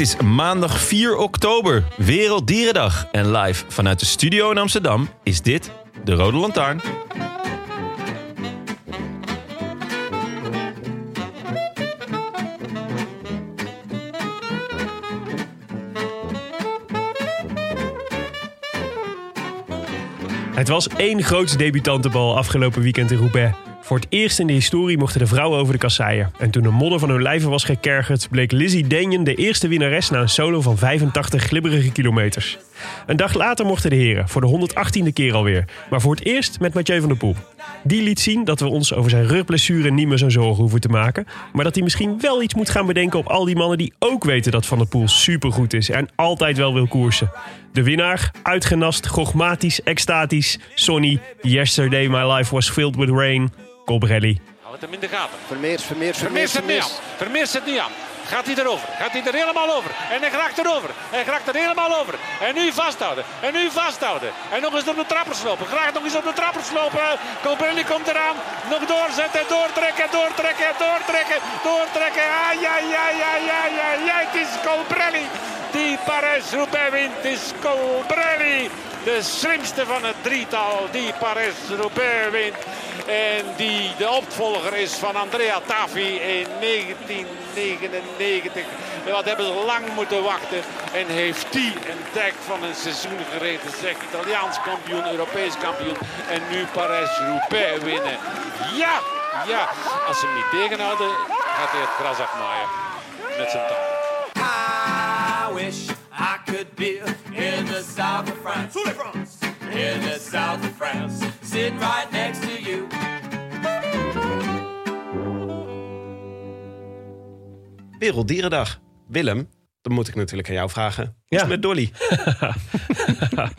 Het is maandag 4 oktober, Werelddierendag. En live vanuit de studio in Amsterdam is dit de Rode Lantaarn. Het was één groots debutantenbal afgelopen weekend in Roubaix. Voor het eerst in de historie mochten de vrouwen over de kasseien. En toen de modder van hun lijven was gekergerd, bleek Lizzie Denjen de eerste winnares na een solo van 85 glibberige kilometers. Een dag later mochten de heren, voor de 118e keer alweer. Maar voor het eerst met Mathieu van der Poel. Die liet zien dat we ons over zijn rugblessure niet meer zo'n zorgen hoeven te maken. Maar dat hij misschien wel iets moet gaan bedenken op al die mannen die ook weten dat Van der Poel supergoed is en altijd wel wil koersen. De winnaar, uitgenast, gogmatisch, extatisch, Sonny, Yesterday My Life Was Filled With Rain, Colbrelli. Hou het hem in de gaten. Vermeers, Vermeers, Vermeers het niet aan. Vermeers het niet aan. Gaat hij erover? Gaat hij er helemaal over? En hij raakt erover. Hij raakt er helemaal over. En nu vasthouden. En nu vasthouden. En nog eens op de trappers lopen. Graag nog eens op de trappers lopen. Colbrelli komt eraan. Nog doorzetten. Doortrekken. Doortrekken. Doortrekken. Doortrekken. Ah, ja, ja, ja, ja, ja, ja. Het is Colbrelli. Die Parijs-Roubaix wint. Is Colbrelli. De slimste van het drietal die Parijs-Roubaix wint. En die de opvolger is van Andrea Tafi in 1999. En wat hebben ze lang moeten wachten. En heeft die een dek van een seizoen gereden. Zeg, Italiaans kampioen, Europees kampioen. En nu Parijs-Roubaix winnen. Ja, ja. Als ze hem niet tegenhouden, gaat hij het gras afmaaien. Met zijn tanden. I could be in the south of France. In the south of France. Sitting right next to you. Werelddierendag. Willem, dan moet ik natuurlijk aan jou vragen. Hoe is Ja. het met Dolly?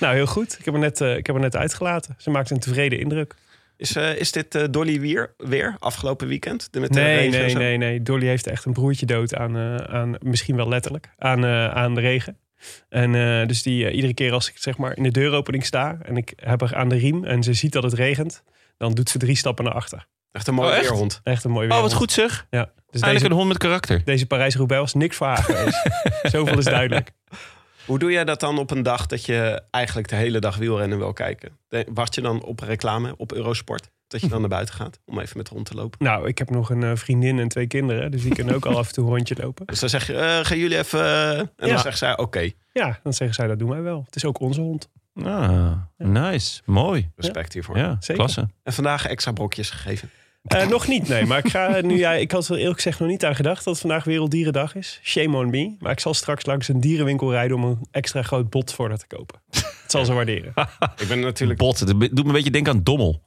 Nou, heel goed. Ik heb, er net, eh, ik heb er net uitgelaten. Ze maakt een tevreden indruk. Is, eh, is dit eh, Dolly weer, weer afgelopen weekend? De, met de Nee, nee, nee, nee. Dolly heeft echt een broertje dood aan, eh, aan misschien wel letterlijk, aan, eh, aan de regen. En eh, dus die, iedere keer als ik zeg maar in de deuropening sta en ik heb haar aan de riem en ze ziet dat het regent, dan doet ze drie stappen naar achter. Echt een mooie Oh, echt? weerhond. Echt een mooi Oh, wat weerhond. goed zeg. Ja. Dus deze, een hond met karakter. deze Parijs-Roubaix was niks voor haar geweest. Zoveel is duidelijk. Hoe doe jij dat dan op een dag dat je eigenlijk de hele dag wielrennen wil kijken? Wacht je dan op reclame op Eurosport? Dat je dan naar buiten gaat om even met de hond te lopen? Nou, ik heb nog een eh, vriendin en twee kinderen, dus die kunnen ook al af en toe een rondje lopen. Dus dan zeg je, eh, gaan jullie even... eh, en Ja. dan zegt zij, oké, Ja, dan zeggen zij dat doen wij wel. Het is ook onze hond. Ah, nice. Mooi. respect hiervoor. Ja, zeker. klasse. En vandaag extra brokjes gegeven. Eh, nog niet, nee. Maar ik, ga nu, ja, ik had er eerlijk gezegd nog niet aan gedacht dat het vandaag Werelddierendag is. Shame on me. Maar ik zal straks langs een dierenwinkel rijden om een extra groot bot voor dat te kopen. Het zal ze waarderen. Ik ben natuurlijk... Bot, het doet me een beetje denken aan dommel.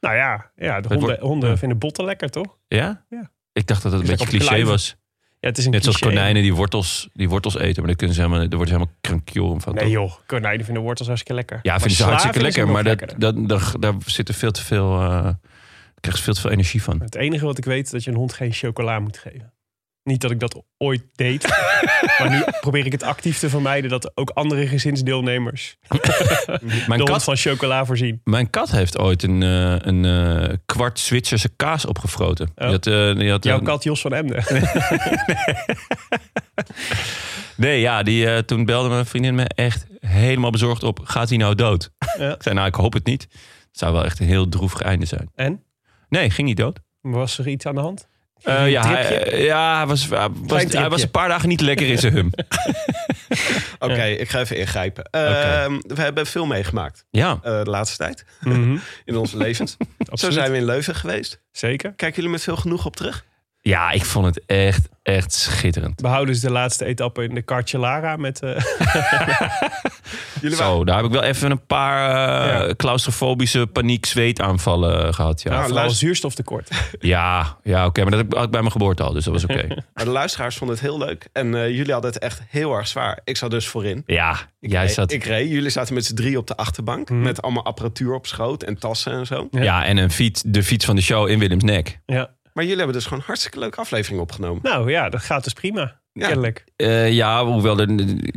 Nou ja, ja de honden, wordt- honden ja. vinden botten lekker, toch? Ja? Ja. Ik dacht dat het een beetje cliché kluiven. was. Ja, het is een Net zoals konijnen die wortels, die wortels eten. Maar daar, kunnen ze helemaal, daar worden ze helemaal krankjoren van. Nee toch? joh, konijnen vinden wortels hartstikke lekker. Ja, Maar vinden ze hartstikke lekker. Maar dat, dat, daar, daar zit er veel te veel... eh krijg je veel te veel energie van. Het enige wat ik weet is dat je een hond geen chocola moet geven. Niet dat ik dat ooit deed. maar nu probeer ik het actief te vermijden dat ook andere gezinsdeelnemers Mijn kat, van chocola voorzien. mijn kat heeft ooit een, eh, een eh, kwart Zwitserse kaas opgefroten. Oh. Die had, eh, die had, Jouw kat Jos van Emden. Nee, ja, die, toen belde mijn vriendin me echt helemaal bezorgd op. Gaat hij nou dood? Ja. Ik zei, nou, ik hoop het niet. Het zou wel echt een heel droevig einde zijn. En? Nee, ging niet dood. Was er iets aan de hand? Eh, ja, hij, eh, ja hij, was, hij, was, tripje. hij was een paar dagen niet lekker in zijn hum. Oké, ik ga even ingrijpen. Ehm, We hebben veel meegemaakt Ja, eh, de laatste tijd Mhm. in onze levens. Zo zijn we in Leuven geweest. Zeker. Kijken jullie met veel genoeg op terug? Ja, ik vond het echt, echt schitterend. Behouden ze de laatste etappe in de Cartelara met... eh, Jullie waren- Zo, daar heb ik wel even een paar eh, Ja. claustrofobische paniek zweetaanvallen gehad. Ja, ja, ja, vooral luister- zuurstoftekort. ja, oké, maar dat heb ik- had ik bij mijn geboorte al, dus dat was oké. Maar de luisteraars vonden het heel leuk. En eh, jullie hadden het echt heel erg zwaar. Ik zat dus voorin. ja, jij reed- zat... Ik reed. Jullie zaten met z'n drie op de achterbank. Mhm. Met allemaal apparatuur op schoot en tassen en zo. Ja, en een fiets, de fiets van de show in Willemsnek. Ja. Maar jullie hebben dus gewoon een hartstikke leuke aflevering opgenomen. Nou ja, dat gaat dus prima. Ja. Kennelijk. Eh, ja, hoewel, er,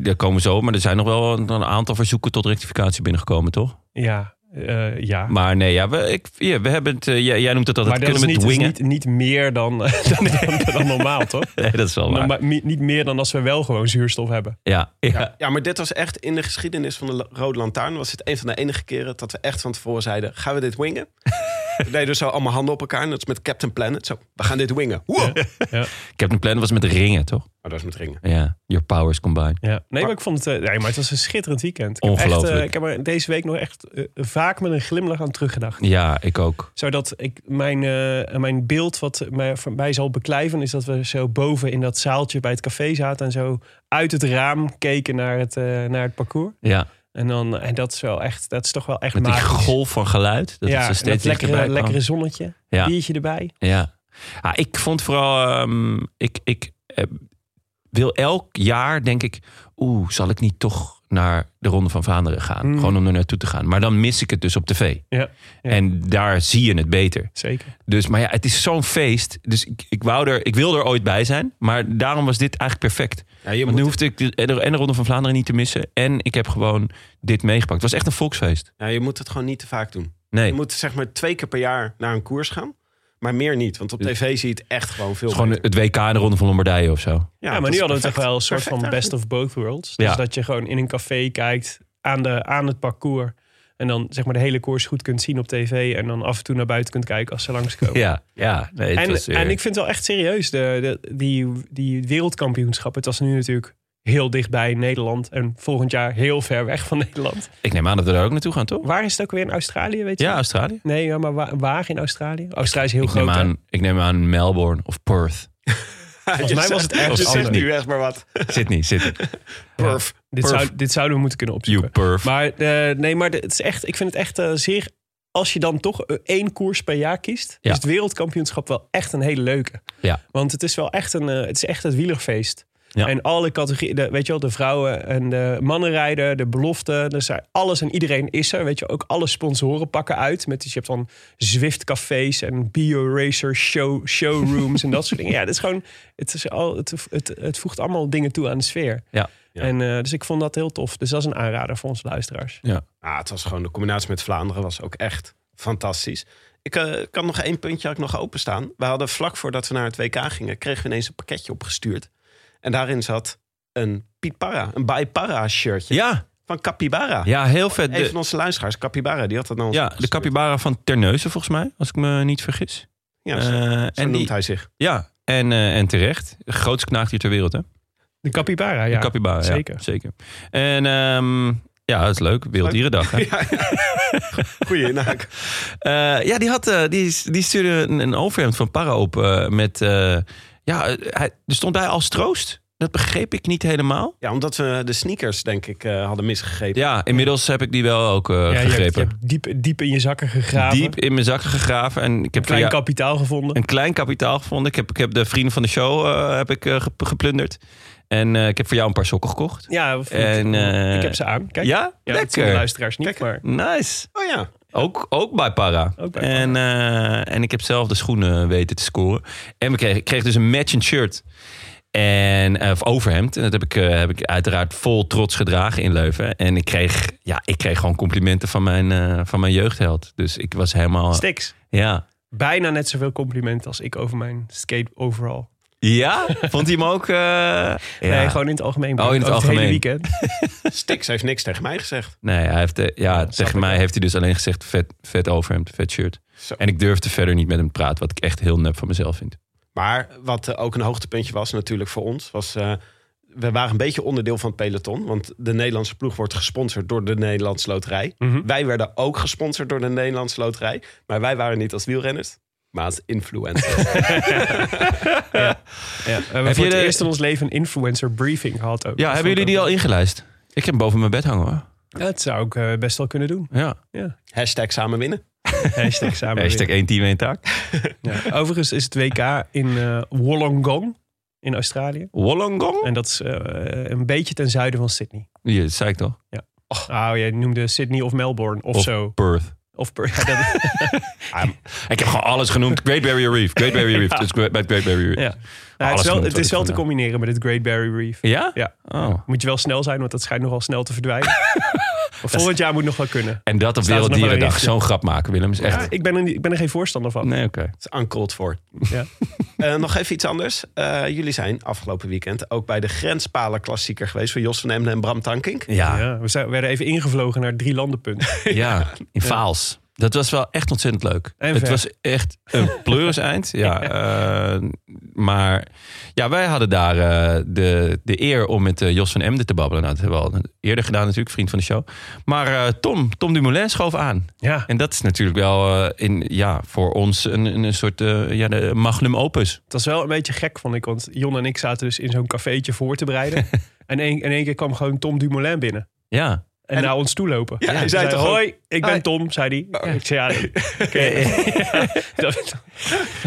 daar komen zo. Maar er zijn nog wel een, een aantal verzoeken tot rectificatie binnengekomen, toch? Ja, eh, ja. Maar nee, ja, we, ik, ja, we hebben het... eh, jij, jij noemt het altijd, maar dat is kunnen niet, we is het wingen? niet, niet meer dan, dan, dan, dan normaal, toch? Nee, dat is wel waar. Maar mi- niet meer dan als we wel gewoon zuurstof hebben. Ja, ja. Ja, ja, maar dit was echt in de geschiedenis van de Rode Lantaarn... was het een van de enige keren dat we echt van tevoren zeiden... gaan we dit wingen? we deden zo allemaal handen op elkaar. Net als met Captain Planet. Zo, we gaan dit wingen. Wow. Ik heb een plan, was met ringen, toch? Maar dat is met ringen. Ja, your powers combine. Ja. Nee, maar ik vond het, eh, nee, maar het was een schitterend weekend. Ik heb, echt, eh, Ongelooflijk. ik heb er deze week nog echt eh, vaak met een glimlach aan teruggedacht. Ja, ik ook. Zodat ik mijn, eh, mijn beeld wat mij, voor mij zal beklijven... is dat we zo boven in dat zaaltje bij het café zaten... en zo uit het raam keken naar het, eh, naar het parcours. Ja, En, dan, en dat is wel echt, dat is toch wel echt met die magisch. golf van geluid. Dat ja, en steeds dat lekkere zonnetje. Ja. Biertje erbij. Ja. ja, ik vond vooral... ehm, ik ik eh, wil elk jaar, denk ik... Oeh, zal ik niet toch naar de Ronde van Vlaanderen gaan? Mm. Gewoon om er naartoe te gaan. Maar dan mis ik het dus op tv. Ja, ja. En daar zie je het beter. Zeker. Dus, maar ja, het is zo'n feest. Dus ik, ik, wou er, ik wil er ooit bij zijn. Maar daarom was dit eigenlijk perfect. Ja, je Want moet, nu hoefde ik de, en de Ronde van Vlaanderen niet te missen. En ik heb gewoon dit meegepakt. Het was echt een volksfeest. ja, je moet het gewoon niet te vaak doen. Nee, Je moet zeg maar twee keer per jaar naar een koers gaan. Maar meer niet. Want op tv zie je het echt gewoon veel gewoon beter. het WK en de Ronde van Lombardije of zo. Ja, maar nu hadden we toch wel een soort van best of both worlds. Dus Ja. dat je gewoon in een café kijkt aan, de, aan het parcours. En dan zeg maar de hele koers goed kunt zien op tv. En dan af en toe naar buiten kunt kijken als ze langskomen. Ja, ja. Nee, het En, was, eh, en ik vind het wel echt serieus, de, de, die, die wereldkampioenschap. Het was nu natuurlijk heel dichtbij Nederland. En volgend jaar heel ver weg van Nederland. ik neem aan dat we daar ook naartoe gaan, toch? Waar is het ook weer in Australië, weet je? Ja, Australië. Nee, ja, maar waar, waar in Australië? Australië is heel Ik groot, neem, hè? aan, ik neem aan Melbourne of Perth. Volgens mij was het Je ergens zegt nu echt maar wat. Sydney, Sydney. Perf. Dit, Perf. zou, dit zouden we moeten kunnen opzoeken. You perf. Maar eh, nee, maar het is echt, ik vind het echt eh, zeer. Als je dan toch eh, één koers per jaar kiest, Ja. is het wereldkampioenschap wel echt een hele leuke. Ja. Want het is wel echt een, het is echt het wielerfeest. Ja. En alle categorieën, de, weet je wel, de vrouwen en de mannen rijden, de belofte, dus alles en iedereen is er. Weet je, ook alle sponsoren pakken uit. Met, dus je hebt dan Zwift cafés en Bio Racer show, showrooms en dat soort dingen. Ja, het is gewoon, het, is al, het, het, het voegt allemaal dingen toe aan de sfeer. Ja. Ja. En eh, dus ik vond dat heel tof. Dus dat is een aanrader voor onze luisteraars. Ah, het was gewoon de combinatie met Vlaanderen was ook echt fantastisch. Ik eh, kan nog één puntje had ik nog openstaan. We hadden vlak voordat we naar het WK gingen, kregen we ineens een pakketje opgestuurd. En daarin zat een Piet Parra, een Bij Parra shirtje Ja, van Capybara. ja, heel vet. Een van onze luisteraars, Capybara, die had dat nou ja, de capybara van Terneuzen volgens mij, als ik me niet vergis. Ja, zo, Eh, zo en noemt die, hij zich. ja, en, eh, en terecht. De grootste knaagdier ter wereld, hè? De capybara, ja. De capybara, ja, zeker. zeker. En ehm, ja, dat is leuk. Werelddierendag, hè? Ja, ja. Goeie inhaak. Eh, ja, die, had, die, die stuurde een, een overhemd van Para op eh, met... ja, eh, hij, er stond bij als troost. Dat begreep ik niet helemaal. Ja, omdat we de sneakers, denk ik, eh, hadden misgegrepen. Ja, inmiddels heb ik die wel ook eh, Ja, je, hebt, je gegrepen. hebt diep, diep in je zakken gegraven. Diep in mijn zakken gegraven. En ik heb klein voor jou kapitaal gevonden. een klein kapitaal gevonden. Ik heb, ik heb de vrienden van de show eh, heb ik, gep- geplunderd. En eh, ik heb voor jou een paar sokken gekocht. Ja, of- En, eh, ik heb ze aan. Kijk. Ja? Ja, dat zien de Lekker. luisteraars niet, maar Nice. Oh ja. Ook, ook bij Para. Ook bij en, eh, en ik heb zelf de schoenen weten te scoren. En we kregen, ik kreeg dus een matchend shirt. En, eh, of overhemd. En dat heb ik, eh, heb ik uiteraard vol trots gedragen in Leuven. En ik kreeg, ja, ik kreeg gewoon complimenten van mijn, van mijn jeugdheld. Dus ik was helemaal... Stix. Ja. Bijna net zoveel complimenten als ik over mijn skate overall. Ja? Vond hij hem ook... eh, ja. Nee, gewoon in het algemeen. Oh, in het Over hele algemeen. weekend. Stix heeft niks tegen mij gezegd. Nee, hij heeft, eh, ja, tegen mij wel. heeft hij dus alleen gezegd vet, vet overhemd, vet shirt. Zo. En ik durfde verder niet met hem te praten, wat ik echt heel nep van mezelf vind. Maar wat eh, ook een hoogtepuntje was natuurlijk voor ons, was... eh, we waren een beetje onderdeel van het peloton. Want de Nederlandse ploeg wordt gesponsord door de Nederlandse Loterij. Mhm. Wij werden ook gesponsord door de Nederlandse Loterij. Maar wij waren niet als wielrenners, maar als influencers. Ja. We hebben Heb voor je het de- eerst in ons leven een influencer briefing gehad. Ook. Ja, Dat hebben jullie die al ingelijst? Ik heb hem boven mijn bed hangen hoor. Dat zou ik eh, best wel kunnen doen. Ja. Hashtag samen winnen. Hashtag samen Hashtag één team, één taak. Ja. Overigens is het WK in eh, Wollongong in Australië. Wollongong? En dat is eh, een beetje ten zuiden van Sydney. Ja, dat zei ik toch? Oh, jij noemde Sydney of Melbourne of, Of zo. Perth. Of per- ja, dat- Ik heb gewoon alles genoemd. Great Barrier Reef. Great Barrier Reef. Dus bij Great Barrier Reef. ja. Nou, het is wel, het is wel te combineren met het Great Barrier Reef. Ja? Ja. Oh. Moet je wel snel zijn, want dat schijnt nogal snel te verdwijnen. maar volgend jaar moet nog wel kunnen. En dat op Werelddierendag. Zo'n grap maken, Willem. Is echt... Ja, ik, ben er, niet- ik ben er geen voorstander van. Nee, oké. Het is uncalled for. Ja. Eh, nog even iets anders. Eh, jullie zijn afgelopen weekend ook bij de Grenspalen klassieker geweest... van Jos van Emden en Bram Tankink. Ja, ja. Ja, we zijn, werden even ingevlogen naar drie landenpunten. in Vaals. Dat was wel echt ontzettend leuk. En het ver. was echt een pleuris eind. Ja, eh, maar ja, wij hadden daar eh, de, de eer om met eh, Jos van Emden te babbelen. Nou, dat hebben we al eerder gedaan natuurlijk, vriend van de show. Maar Tom, Tom Dumoulin schoof aan. Ja, En dat is natuurlijk wel in, ja, voor ons een, een soort ja, de magnum opus. het was wel een beetje gek, vond ik. Want Jon en ik zaten dus in zo'n cafeetje voor te bereiden. en in één keer kwam gewoon Tom Dumoulin binnen. Ja, En, naar ons toe lopen. Ja, hij zei zei, toch hoi, ik ben. Tom, zei hij. Ik zei, ja, dat,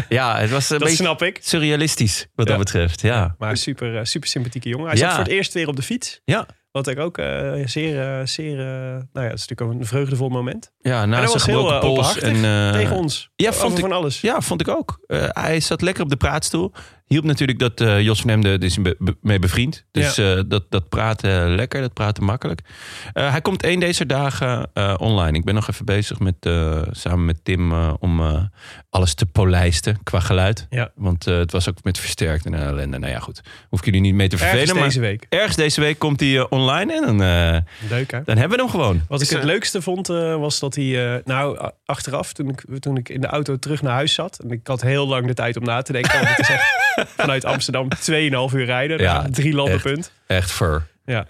ja het was een dat beetje snap ik. surrealistisch wat Ja. dat betreft. Ja, Maar super, eh, super sympathieke jongen. Hij Ja. zat voor het eerst weer op de fiets. ja. Wat ik ook eh, zeer, eh, zeer... nou ja, het is natuurlijk ook een vreugdevol moment. ja En naast hij zijn was heel gebroken pols. En, eh, tegen ons. ja, vond ik- van alles. Ja, vond ik ook. Eh, hij zat lekker op de praatstoel. Hielp natuurlijk dat eh, Jos van Hemden is be- be- mee bevriend. Dus eh, dat, dat praten lekker, dat praten makkelijk. Eh, hij komt één deze dagen online. Ik ben nog even bezig met, samen met Tim om alles te polijsten qua geluid. Ja. Want het was ook met versterkt en ellende. Nou ja, goed. Hoef ik jullie niet mee te vervelen. Ergens maar deze week. ergens deze week komt hij online en dan, Leuk hè? dan hebben we hem gewoon. Wat ik het leukste vond, was dat hij... nou, achteraf, toen ik, toen ik in de auto terug naar huis zat... en ik had heel lang de tijd om na te denken... het is echt vanuit Amsterdam 2,5 uur rijden. Ja, naar drie landenpunt. Echt fur. Ja.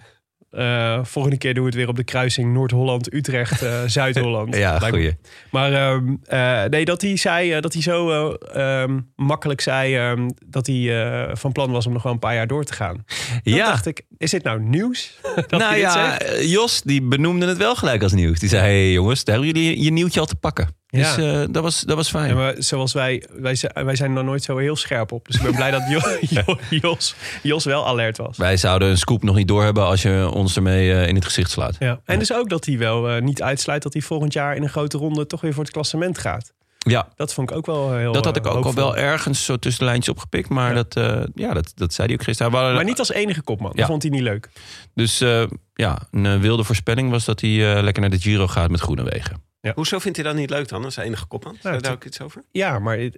Eh, volgende keer doen we het weer op de kruising Noord-Holland, Utrecht, eh, Zuid-Holland. Ja, goeie. Maar ehm, eh, nee, dat hij zei dat hij zo eh, ehm, makkelijk zei ehm, dat hij van plan was om nog wel een paar jaar door te gaan. Dan Ja. dacht ik, is dit nou nieuws? dat nou ja, Jos die benoemde het wel gelijk als nieuws. Die zei, hey jongens, daar hebben jullie je nieuwtje al te pakken. Dus Ja. eh, dat, was, dat was fijn. Ja, maar zoals wij, wij, wij zijn er nooit zo heel scherp op. Dus ik ben blij dat Jo- Jo- Jos, Jos wel alert was. Wij zouden een scoop nog niet doorhebben als je ons ermee eh, in het gezicht slaat. Ja. En dus ook dat hij wel eh, niet uitsluit dat hij volgend jaar in een grote ronde toch weer voor het klassement gaat. Ja, Dat vond ik ook wel heel dat had ik ook al wel ergens zo tussen de lijntjes opgepikt. Maar Ja. dat, eh, ja, dat, dat zei hij ook gisteren. Maar niet als enige kopman. Dat vond hij niet leuk. Dus eh, ja, een wilde voorspelling was dat hij eh, lekker naar de Giro gaat met Groenewegen. Hoezo vindt hij dat niet leuk dan, als enige kopman? Zou je daar ook iets over? Ja, maar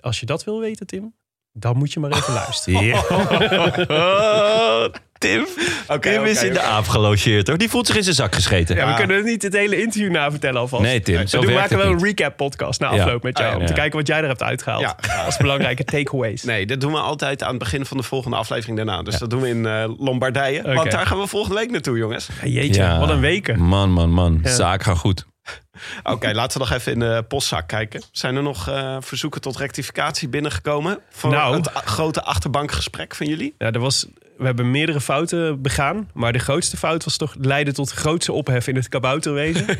als je dat wil weten, Tim, dan moet je maar even luisteren. Tim, Tim is in de aap gelogeerd hoor. Die voelt zich in zijn zak gescheten. Ja, we Ja. kunnen niet het hele interview na vertellen alvast. Nee, Tim, we zo doen, werkt maken wel een recap podcast na Ja. afloop met jou. Ah, ja. Om te Ja. kijken wat jij er hebt uitgehaald. Ja. Als belangrijke takeaways. Nee, dat doen we altijd aan het begin van de volgende aflevering daarna. Dus dat doen we in eh, Lombardije. Want daar gaan we volgende week naartoe, jongens. Ja, jeetje, Ja. wat een weken. Man, man, man. Ja. Zaak gaat goed. Oké, laten we nog even in de postzak kijken. Zijn er nog eh, verzoeken tot rectificatie binnengekomen? Voor Nou. het grote achterbankgesprek van jullie? Ja, er was, we hebben meerdere fouten begaan. Maar de grootste fout was toch leiden tot grootse ophef in het kabouterwezen.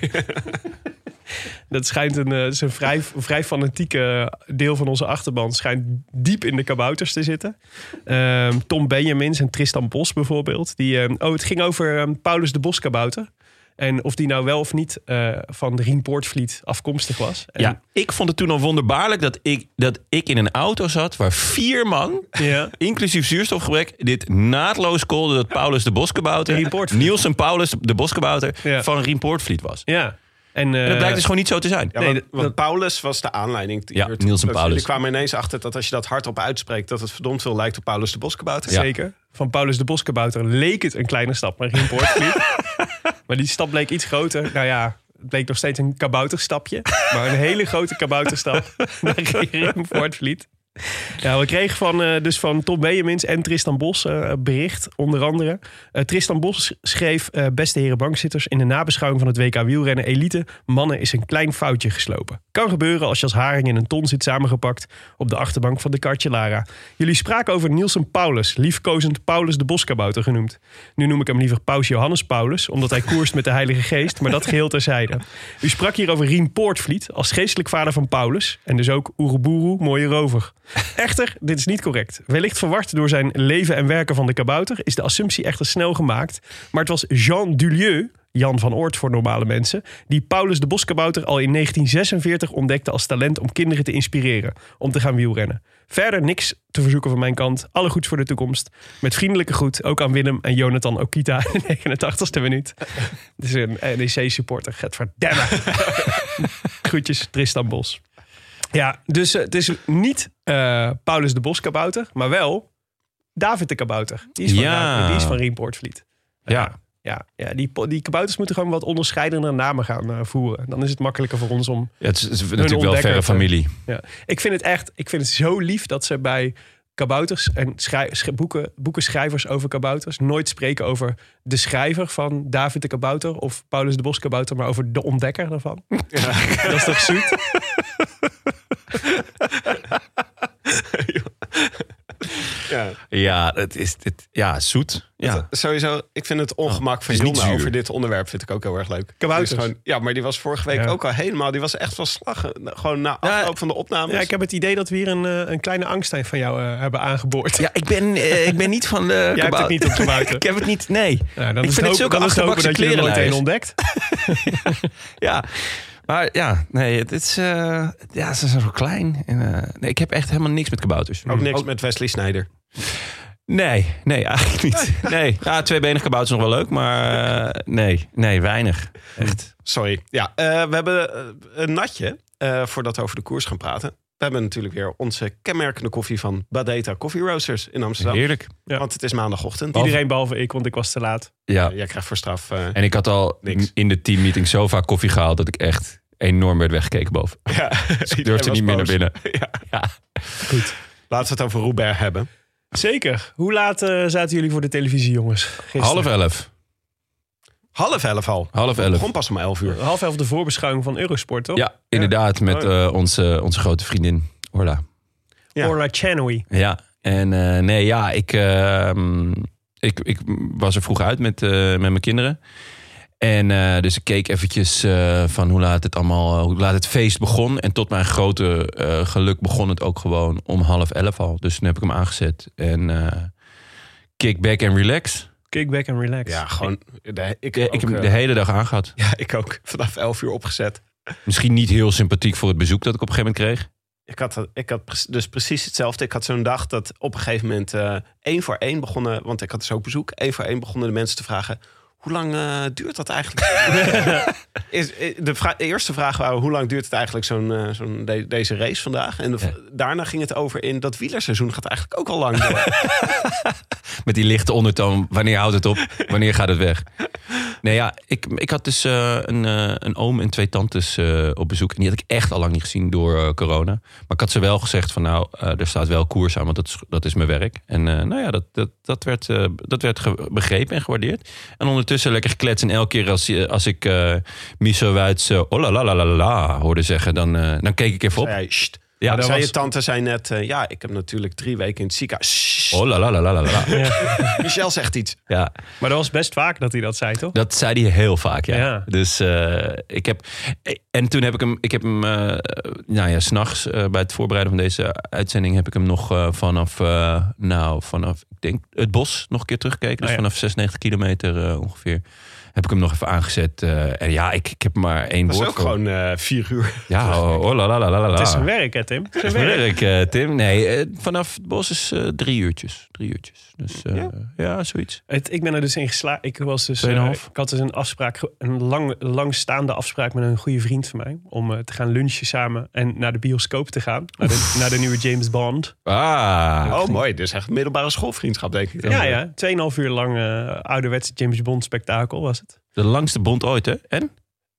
Dat schijnt een, eh, is een vrij, vrij fanatieke deel van onze achterban. Schijnt diep in de kabouters te zitten. Ehm, Tom Benjamins en Tristan Bos bijvoorbeeld. Die, ehm, oh, het ging over ehm, Paulus de Boskabouter. En of die nou wel of niet eh, van de Rien Poortvliet afkomstig was. En- Ja, ik vond het toen al wonderbaarlijk dat ik, dat ik in een auto zat waar vier man, ja. inclusief zuurstofgebrek, dit naadloos kolde dat Paulus de Poortvliet. Niels en Paulus de Boskabouter Ja. van Rien Poortvliet was. ja. En, En eh, dat blijkt dus gewoon niet zo te zijn. Ja, Nee, want, dat- want dat- Paulus was de aanleiding. Ja, Hier- Niels en dat Paulus. Jullie kwamen ineens achter dat als je dat hardop uitspreekt... dat het verdomd veel lijkt op Paulus de Boskabouter. Ja. Zeker. Van Paulus de Boskabouter leek het een kleine stap naar Rien Poortvliet. maar die stap bleek iets groter. Nou ja, het bleek nog steeds een kabouterstapje. Maar een hele grote kabouterstap naar Rien Poortvliet. Ja, we kregen van, eh, dus van Tom Benjamins en Tristan Bos eh, bericht, onder andere. Eh, Tristan Bos schreef, beste heren bankzitters... in de nabeschouwing van het WK wielrennen elite... mannen is een klein foutje geslopen. Kan gebeuren als je als haring in een ton zit samengepakt... op de achterbank van de Cartje Jullie spraken over Nielsen Paulus, liefkozend Paulus de Boskabouter genoemd. Nu noem ik hem liever Paus Johannes Paulus... omdat hij koerst met de Heilige Geest, maar dat geheel terzijde. U sprak hier over Rien Poortvliet als geestelijk vader van Paulus... en dus ook Oeroboeroe, mooie rover. Echter, dit is niet correct. Wellicht verward door zijn leven en werken van de kabouter... is de assumptie echter snel gemaakt. Maar het was Jean Dulieu, Jan van Oort voor normale mensen... die Paulus de Boskabouter al in 1946 ontdekte als talent... om kinderen te inspireren om te gaan wielrennen. Verder niks te verzoeken van mijn kant. Alle goeds voor de toekomst. Met vriendelijke groet ook aan Willem en Jonathan Okita in de 89ste minuut. Het is een NEC-supporter. Gadverdamme. Groetjes, Tristan Bos. Ja, dus eh, het is niet eh, Paulus de Boskabouter, maar wel David de Kabouter. Die is van, Ja. die is van Rien Poortvliet. Ja. Ja, ja die, die kabouters moeten gewoon wat onderscheidende namen gaan eh, voeren. Dan is het makkelijker voor ons om... Ja, het is, het is natuurlijk wel verre te- familie. Ja. Ik vind het echt ik vind het zo lief dat ze bij kabouters en schrij- sch- boeken, boekenschrijvers over kabouters nooit spreken over de schrijver van David de Kabouter of Paulus de Boskabouter, maar over de ontdekker daarvan. Dat is toch zoet? Ja. Ja, het is dit, ja, zoet. Ja. Sowieso, ik vind het ongemak van niet Jonne zuur. over dit onderwerp vind ik ook heel erg leuk. Kabouters. Gewoon- ja, maar die was vorige week Ja. ook al helemaal, die was echt van slag. Gewoon na afloop van de opnames. Ja, ik heb het idee dat we hier een, eh, een kleine angst van jou eh, hebben aangeboord. Ja, ik ben, eh, ik ben niet van de Jij hebt het niet op kabouter. ik heb het niet, nee. Ja, dan ik is vind het het zulke dan is het hopen dat je er nooit een klerenlijst. ontdekt. Ja, maar ja, nee, het is, eh, ja, ze zijn zo klein. En, eh, nee, ik heb echt helemaal niks met kabouters. Ook niks met Wesley Snijder. Nee, nee, eigenlijk niet. Nee, ja, tweebenig kabouters nog wel leuk, maar eh, nee, nee, weinig. Echt. Sorry. Ja, eh, we hebben een natje eh, voordat we over de koers gaan praten. We hebben natuurlijk weer onze kenmerkende koffie van Badeta Coffee Roasters in Amsterdam. Heerlijk. Ja. Want het is maandagochtend. Iedereen behalve ik, want ik was te laat. Ja, Jij krijgt voor straf. eh, en ik had al Niks. in de teammeeting zo vaak koffie gehaald dat ik echt enorm werd weggekeken boven. ja, Dus ik durfde niet meer naar binnen. Ja. Ja. Laten we het over Roubaix hebben. Zeker. Hoe laat eh, zaten jullie voor de televisie, jongens? Gisteren? Half elf. Half elf al. Half elf. Begon pas om elf uur. Half elf de voorbeschouwing van Eurosport, toch? Ja, inderdaad, met Oh. eh, onze, onze grote vriendin Orla. Ja. Orla Chanoui. Ja, en eh, nee, ja, ik, ehm, ik, ik was er vroeg uit met, eh, met mijn kinderen. En eh, dus ik keek eventjes eh, van hoe laat het allemaal, eh, hoe laat het feest begon. En tot mijn grote eh, geluk begon het ook gewoon om half elf al. Dus toen heb ik hem aangezet. En eh kick back en relax. Kickback and relax. Ja, gewoon. de- ik, Ja, ook, ik heb hem de hele dag aangehad. Ja, ik ook. Vanaf elf uur opgezet. Misschien niet heel sympathiek voor het bezoek dat ik op een gegeven moment kreeg. Ik had, ik had dus precies hetzelfde. Ik had zo'n dag dat op een gegeven moment eh één voor één begonnen... want ik had dus ook bezoek. één voor één begonnen de mensen te vragen... hoe lang eh, duurt dat eigenlijk? Is, eh, de, vra- de eerste vraag waren... hoe lang duurt het eigenlijk zo'n, eh, zo'n de- deze race vandaag? En de- Ja. daarna ging het over in... dat wielerseizoen gaat eigenlijk ook al lang door. Met die lichte ondertoon. Wanneer houdt het op? Wanneer gaat het weg? Nee, ja, ik, ik had dus een, een oom en twee tantes op bezoek. En die had ik echt al lang niet gezien door corona. Maar ik had ze wel gezegd van nou, er staat wel koers aan, want dat is, dat is mijn werk. En nou ja, dat, dat, dat werd, dat werd begrepen en gewaardeerd. En ondertussen lekker gekletst. En elke keer als, als ik eh Miso Wuits eh, oh la la la la la hoorde zeggen, dan, eh, dan keek ik even op. Ja, zei was... je tante zei net... eh, ja, ik heb natuurlijk drie weken in het ziekenhuis. Oh la la la la la. Michel zegt iets. Ja, Maar dat was best vaak dat hij dat zei, toch? Dat zei hij heel vaak, ja. Ja. Dus eh, ik heb. En toen heb ik hem. Ik heb hem. eh nou ja, s'nachts uh, bij het voorbereiden van deze uitzending. heb ik hem nog eh, vanaf. eh, nou, vanaf. Ik denk het bos nog een keer teruggekeken. Dus Oh ja. vanaf 96 kilometer eh, ongeveer. Heb ik hem nog even aangezet. eh, en ja, ik, ik heb maar één Dat is woord ook voor. gewoon eh, vier uur. Ja, oh, oh, la la la la la. Het is zijn werk, hè, Tim? Het is werk. werk, eh, Tim. Nee, vanaf het bos is drie uurtjes. Drie uurtjes. Dus eh, Ja? ja? zoiets. Het, ik ben er dus in geslaagd. Ik, was dus, ik had dus een afspraak, een lang, langstaande afspraak met een goede vriend van mij. Om te gaan lunchen samen en naar de bioscoop te gaan. Naar de, naar de nieuwe James Bond. Ah. Oh, mooi. Dus echt middelbare schoolvriendschap, denk ik. Ja, ja. Tweeënhalf uur lang eh ouderwetse James Bond spektakel was het. De langste bond ooit, hè? En?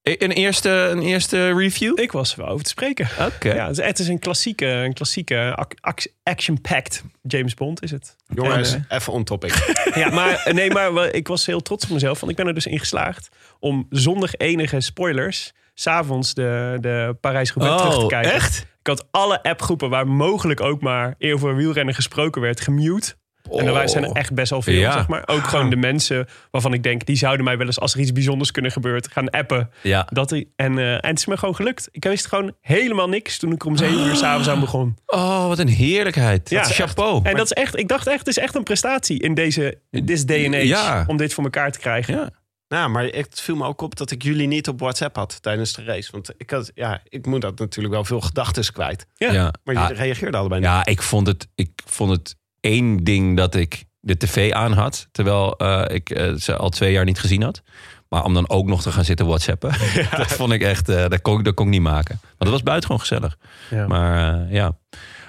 Een eerste, een eerste review? Ik was er wel over te spreken. Oké. Ja, het is, een klassieke, een klassieke ac- ac- action-packed James Bond is het. Jongens, En, even on topic. Ja, maar, eh, nee, maar ik was heel trots op mezelf. Want ik ben er dus in geslaagd om zonder enige spoilers... s'avonds de, de Parijs-Roubaix terug te Oh, kijken. echt? Ik had alle appgroepen waar mogelijk ook maar over wielrennen gesproken werd gemute. En er waren- zijn er echt best wel veel, Ja. zeg maar. Ook gewoon de mensen waarvan ik denk... die zouden mij wel eens, als er iets bijzonders kunnen gebeuren... gaan appen. Ja. Dat die, en, eh, en het is me gewoon gelukt. Ik wist gewoon helemaal niks toen ik er om zeven uur s'avonds aan begon. Oh, wat een heerlijkheid. Ja. Chapeau. En dat is echt, ik dacht echt, het is echt een prestatie in deze this day and age. Ja. Om dit voor elkaar te krijgen. Ja. Nou, maar het viel me ook op dat ik jullie niet op WhatsApp had tijdens de race. Want ik, had, ja, ik moet dat natuurlijk wel veel gedachten kwijt. Ja. Ja. Maar Ja, jullie reageerden allebei niet. Ja, ik vond het, ik vond het één ding dat ik de tv aan had. Terwijl eh, ik eh, ze al twee jaar niet gezien had. Maar om dan ook nog te gaan zitten whatsappen. Dat vond ik echt, eh, dat, kon, ik- dat kon ik niet maken. Want het was buitengewoon gezellig. Ja. Maar ja.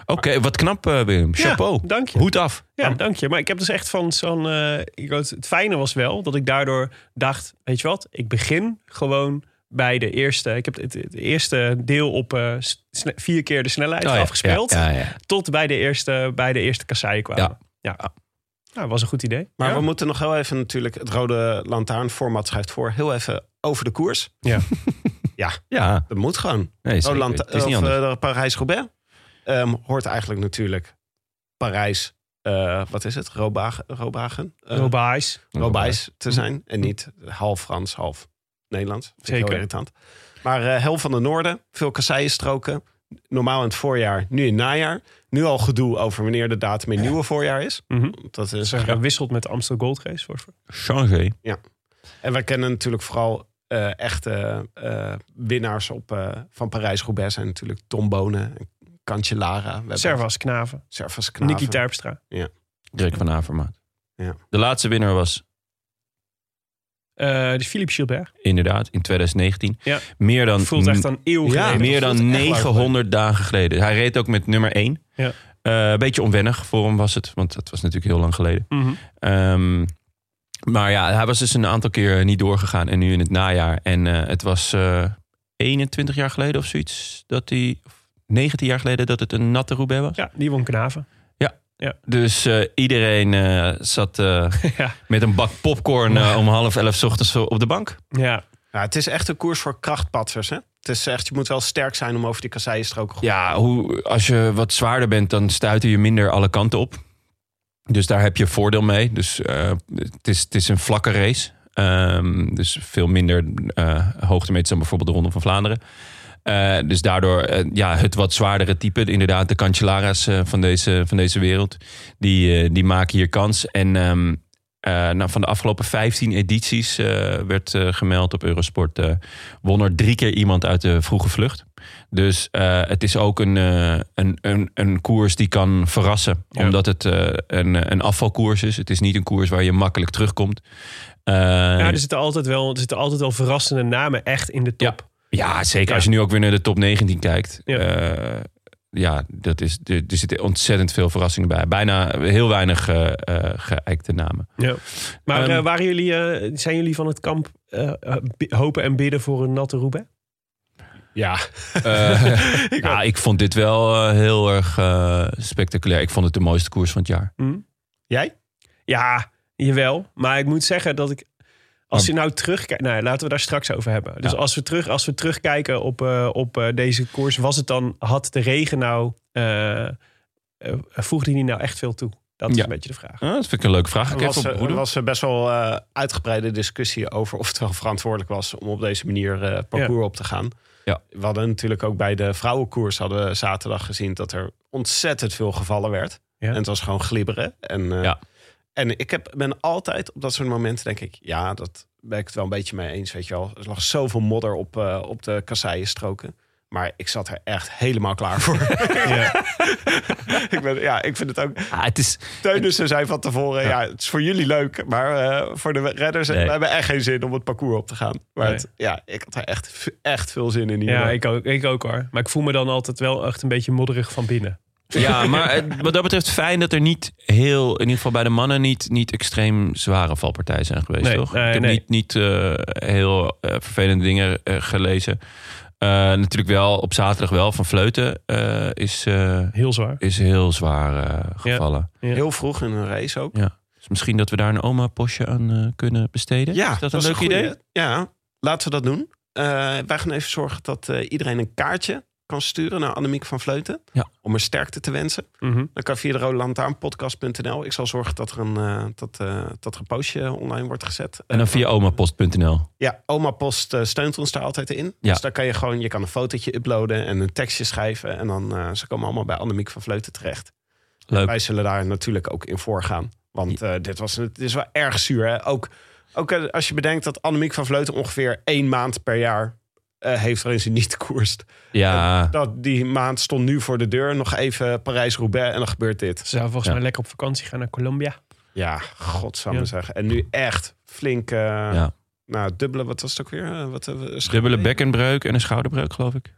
Oké, wat knap Willem. Chapeau. Ja, dank je. Hoed af. Ja, dank je. Maar ik heb dus echt van zo'n... ik wou- het fijne was wel dat ik daardoor dacht... weet je wat, ik begin gewoon bij de eerste... Ik heb het, het eerste deel op eh, sne- vier keer de snelheid Oh ja, afgespeeld. Ja, ja, ja. Tot bij de eerste, bij de eerste kasseien kwamen. Ja. ja. Nou, was een goed idee. Maar ja. we moeten nog heel even natuurlijk... Het Rode Lantaarn-format schrijft voor. Heel even over de koers. Ja. ja, Ja, dat moet gewoon. nee. Rode Lanta- het is niet of, anders. eh, Parijs-Roubaix ehm, hoort eigenlijk natuurlijk Parijs... eh, wat is het? Robagen? Robagen? Robais. Robijs te zijn. En niet half Frans, half Nederlands. Zeker. Heel irritant. Maar eh hel van de Noorden, veel kasseienstroken. Normaal in het voorjaar, nu in het najaar. Nu al gedoe over wanneer de datum in het nieuwe voorjaar is. Mhm. Dat is Ze gewisseld met de Amstel Gold Race. Voor, Changé. En wij kennen natuurlijk vooral eh, echte eh, winnaars op, eh, van Parijs-Roubaix. Zijn natuurlijk Tom Bonen, en Cancellara. We Servas Knaven. Servas Knaven. Nicky Terpstra. Dirk van Avermaat. Ja. De laatste winnaar was Eh dus Philippe Gilbert. inderdaad in 2019. Ja. Meer dan, Voelt echt een eeuw Ja, geleden. meer dat dan voelt echt lang 900 dagen geleden. Hij reed ook met nummer 1. Ja. een beetje onwennig voor hem was het. Want dat was natuurlijk heel lang geleden. Mhm. Ehm, maar ja, hij was dus een aantal keer niet doorgegaan. En nu in het najaar. En eh, het was eh 21 jaar geleden of zoiets. Dat hij, of 19 jaar geleden dat het een natte Roubaix was. Ja, die won Knaven. Dus eh, iedereen eh, zat eh, Ja. met een bak popcorn om half elf 's ochtends op de bank. Ja. Ja, het is echt een koers voor krachtpatsers. Hè? Het is echt, je moet wel sterk zijn om over die kasseienstroken goed Ja, hoe, als je wat zwaarder bent, dan stuiten je minder alle kanten op. Dus daar heb je voordeel mee. Dus eh, het, is, het is een vlakke race. Ehm, dus veel minder eh hoogtemeters dan bijvoorbeeld de Ronde van Vlaanderen. Eh, dus daardoor eh, ja, het wat zwaardere type, inderdaad de Cancellara's eh, van, deze, van deze wereld, die, die maken hier kans. En ehm, eh, nou, van de afgelopen 15 edities werd gemeld op Eurosport, won er drie keer iemand uit de vroege vlucht. Dus het is ook een, een, een, een koers die kan verrassen. Ja. Omdat het een, een afvalkoers is. Het is niet een koers waar je makkelijk terugkomt. Ja, er zitten altijd wel, er zitten altijd wel verrassende namen echt in de top. ja, zeker Ja. als je nu ook weer naar de top 19 kijkt. Ja. Ja, ja dat is, er, er zitten ontzettend veel verrassingen bij. Bijna heel weinig eh eh, geëikte namen. Ja. Maar Ehm, eh, waren jullie, eh, zijn jullie van het kamp eh, eh, hopen en bidden voor een natte Roubaix? Ja, Eh, ja, ik vond dit wel eh, heel erg eh, spectaculair. Ik vond het de mooiste koers van het jaar. Hm? jij? Ja, jawel. Maar ik moet zeggen dat ik... Als je nou terugkijkt... Nou, ja, laten we daar straks over hebben. Dus Ja. als, we terug, als we terugkijken op, eh, op eh, deze koers... Was het dan... Had de regen nou... eh eh, voegde die nou echt veel toe? Dat is Ja. een beetje de vraag. Ah, dat vind ik een leuke vraag. Ik Er was, op er broeder. was er best wel eh, uitgebreide discussie over of het wel verantwoordelijk was om op deze manier eh, parcours op te gaan. Ja. We hadden natuurlijk ook bij de vrouwenkoers hadden we zaterdag gezien dat er ontzettend veel gevallen werd. Ja. En het was gewoon glibberen. En, eh, Ja. En ik heb, ben altijd op dat soort momenten denk ik, ja, dat ben ik het wel een beetje mee eens. Weet je wel, er lag zoveel modder op, eh, op de kasseienstroken. Maar ik zat er echt helemaal klaar voor. Ja. ik, ben, ja, ik vind het ook. Ah, het is, Teunissen zei van tevoren, ja. het is voor jullie leuk, maar eh, voor de redders Nee. we hebben echt geen zin om het parcours op te gaan. Maar Nee. het- ja, ik had er echt, echt veel zin in. Ja, hier. ik ook, ik ook hoor. Maar ik voel me dan altijd wel echt een beetje modderig van binnen. Ja, maar het- wat dat betreft fijn dat er niet heel, in ieder geval bij de mannen, niet, niet extreem zware valpartijen zijn geweest, Nee, toch? nee, ik heb nee. niet, niet eh, heel eh, vervelende dingen eh, gelezen. Eh, natuurlijk wel op zaterdag wel van Vleuten eh, is, eh, Heel zwaar. is heel zwaar eh, gevallen. Ja. Heel vroeg in een race ook. Dus misschien dat we daar een oma-postje aan eh, kunnen besteden. Ja, is dat, een is leuk idee? Ja, laten we dat doen. Eh, wij gaan even zorgen dat eh, iedereen een kaartje kan sturen naar Annemiek van Vleuten. Ja. Om er sterkte te wensen. Mhm. Dan kan via de Rode Lantaarnpodcast.nl. Ik zal zorgen dat er een, eh, dat, eh, dat er een postje online wordt gezet. En dan Eh, via omapost.nl. Ja, Oma Post eh, steunt ons daar altijd in. Ja. Dus daar kan je gewoon, je kan een fotootje uploaden en een tekstje schrijven. En dan eh, ze komen allemaal bij Annemiek van Vleuten terecht. Leuk. Wij zullen daar natuurlijk ook in voorgaan. Want eh, dit, was, het is wel erg zuur. Hè? Ook, ook als je bedenkt dat Annemiek van Vleuten ongeveer één maand per jaar eh, heeft waarin ze niet koerst. Ja, Dat, die maand stond nu voor de deur. Nog even Parijs-Roubaix en dan gebeurt dit. Ze zou volgens Ja. mij lekker op vakantie gaan naar Colombia. Ja, god zou Ja. me zeggen. En nu echt flink, eh, ja. nou dubbele, wat was het ook weer? Eh, wat, dubbele bekkenbreuk en een schouderbreuk, geloof ik.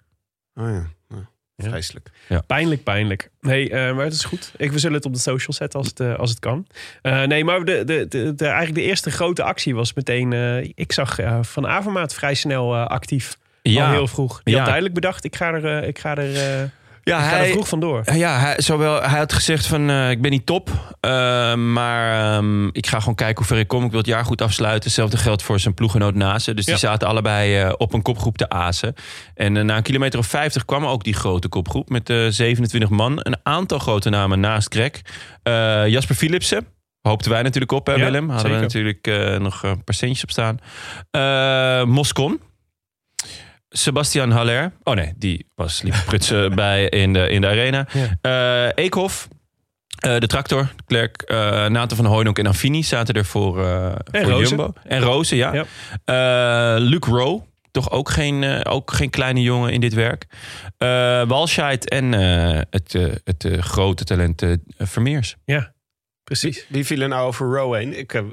Oh ja, nou, Ja. vreselijk. Pijnlijk, pijnlijk. Nee, eh, maar het is goed. Ik, we zullen het op de social zetten als het, als het kan. Eh, nee, maar de, de, de, de- eigenlijk de eerste grote actie was meteen... eh, ik zag eh, Van Avermaat vrij snel eh, actief. Ja, Al heel vroeg. Die Ja. had duidelijk bedacht, ik ga er, eh, ik ga er, eh, ja ik ga er vroeg vandoor. Ja, hij, zowel, hij had gezegd van eh, ik ben niet top, maar ehm, ik ga gewoon kijken hoe ver ik kom. Ik wil het jaar goed afsluiten. Hetzelfde geldt voor zijn ploeggenoot Nase. Dus die zaten allebei op een kopgroep te azen. En na een kilometer of 50 kwam ook die grote kopgroep met eh 27 man. Een aantal grote namen naast Greg. Jasper Philipsen. Hoopten wij natuurlijk op, hè, Ja, Willem? Hadden we natuurlijk nog een paar centjes op staan. Moscon. Sebastian Haller. Oh nee, die was liep prutsen bij in de, in de arena. Eh Eekhoff. eh, de tractor, Klerk, eh Nathan van Hooydonk en Affini zaten er voor, eh voor. Jumbo. En Rozen, ja. Ja. Eh, Luc Rowe, toch ook geen, eh, ook geen kleine jongen in dit werk. Eh Walscheid en eh, het, eh, het grote talent Vermeers. Precies. Die vielen nou over Row heen. Ik heb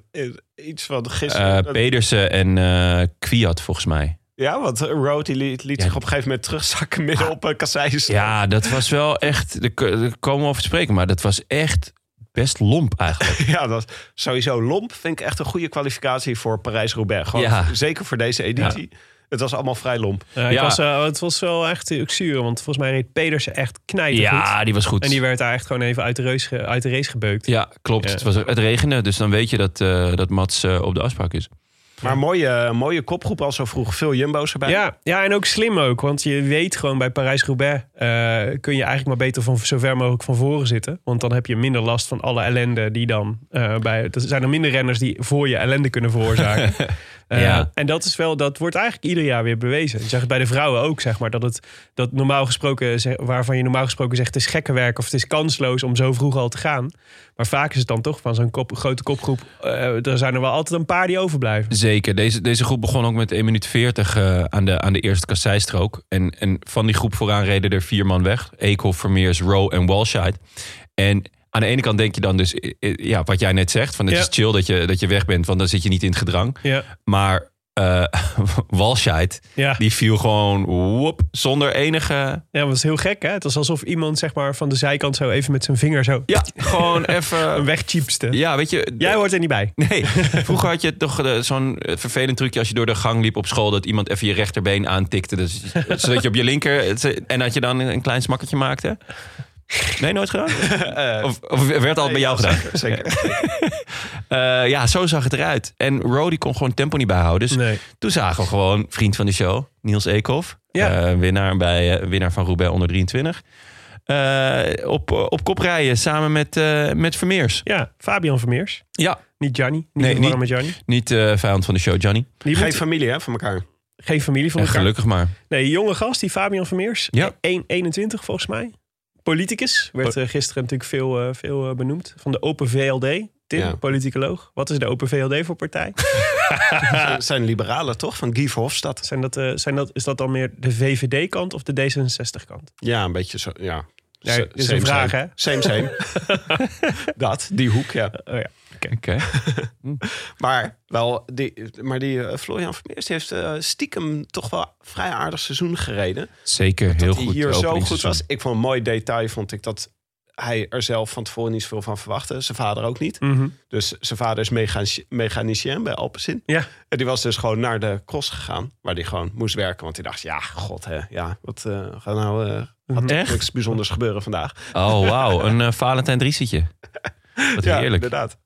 iets van gisteren. Pedersen en eh Kwiat volgens mij. Ja, want Row die liet, liet Ja. zich op een gegeven moment terugzakken midden op uh, kasseis. Ja, dat was wel echt, daar komen we over te spreken, maar dat was echt best lomp eigenlijk. Ja, dat sowieso lomp. Vind ik echt een goede kwalificatie voor Parijs-Roubaix. Ja. zeker voor deze editie. Het was allemaal vrij lomp. Ja, ik Ja. Was, eh, het was wel echt uh, zuur, want volgens mij reed Pedersen echt knijtergoed. Ja, die was goed. En die werd daar echt gewoon even uit de, reus ge- uit de race gebeukt. Ja, klopt. Ja. Het, was, het regende, dus dan weet je dat, eh, dat Mats eh, op de afspraak is. Maar mooie, mooie kopgroep al zo vroeg. Veel jumbo's erbij. Ja, ja, en ook slim ook. Want je weet gewoon bij Parijs-Roubaix... eh, kun je eigenlijk maar beter van zo ver mogelijk van voren zitten. Want dan heb je minder last van alle ellende die dan... eh, bij, er zijn er minder renners die voor je ellende kunnen veroorzaken. Eh, Ja. En dat, is wel, dat wordt eigenlijk ieder jaar weer bewezen. Je zegt het bij de vrouwen ook, zeg maar. Dat het dat normaal gesproken, zeg- waarvan je normaal gesproken zegt... het is gekke werk of het is kansloos om zo vroeg al te gaan. Maar vaak is het dan toch van zo'n kop, grote kopgroep... eh, er zijn er wel altijd een paar die overblijven. Zeker. Deze, deze groep begon ook met 1 minuut 40 eh, aan, de, aan de eerste kasseistrook. En, en van die groep vooraan reden er vier man weg. Eekhoff, Vermeers, Rowe en Walscheid. En aan de ene kant denk je dan dus, eh, eh, ja, wat jij net zegt, van het Ja. is chill dat je, dat je weg bent, want dan zit je niet in het gedrang. Ja, Maar eh Walscheid, ja. die viel gewoon woep, zonder enige... Ja, het is heel gek, hè? Het was alsof iemand zeg maar, van de zijkant zo even met zijn vinger zo Ja, gewoon een even... wegchiepste. Ja, weet je... Jij hoort er niet bij. Nee, vroeger had je toch eh, zo'n eh, vervelend trucje als je door de gang liep op school... dat iemand even je rechterbeen aantikte. Dus, zodat je op je linker... En dat je dan een klein smakkertje maakte. Nee, nooit gedaan? Of, of werd al bij jou gedaan? Zeker. Eh, ja, zo zag het eruit. En Rody kon gewoon tempo niet bijhouden. Dus Nee. toen zagen we gewoon vriend van de show, Niels Eekhoff. Ja. eh, winnaar, bij, eh, winnaar van Roubaix onder 23. eh, op, op kop rijden samen met, eh, met Vermeers. Ja, Fabian Vermeers. Ja, Niet Gianni. Niet Nee, niet- met Gianni. niet eh vijand van de show, Johnny. Die Geen moet- familie hè, van elkaar. geen familie van En elkaar. gelukkig maar. Nee, jonge gast, die Fabian Vermeers. Ja. 1,21 volgens mij. Politicus. Werd eh, gisteren natuurlijk veel, eh, veel eh, benoemd. Van de Open VLD. Tim, Ja. politicoloog. Wat is de Open VLD voor partij? Zijn liberalen toch? Van Guy Verhofstadt. Zijn dat, zijn dat, is dat dan meer de VVD-kant of de D66-kant? Ja, een beetje zo. Ja. S- dit is same, een vraag, same. hè? Same, same. Dat, die hoek, ja. Oh ja. Oké. Maar, wel, die, maar die eh, Florian Vermeers heeft eh, stiekem toch wel vrij aardig seizoen gereden. Zeker, heel dat hij goed. hier zo goed was. Ik vond een mooi detail, vond ik dat hij er zelf van tevoren niet zoveel van verwachtte. Zijn vader ook niet. Mhm. Dus zijn vader is mechanici- mechanicien bij Alpecin. Ja. En die was dus gewoon naar de cross gegaan. Waar hij gewoon moest werken. Want hij dacht, ja, god hè. Ja, wat eh, gaat nou... eh gaat Echt? niks bijzonders gebeuren vandaag. Oh, wauw. Een eh Valentijn Driesetje. Wat Ja, heerlijk. inderdaad.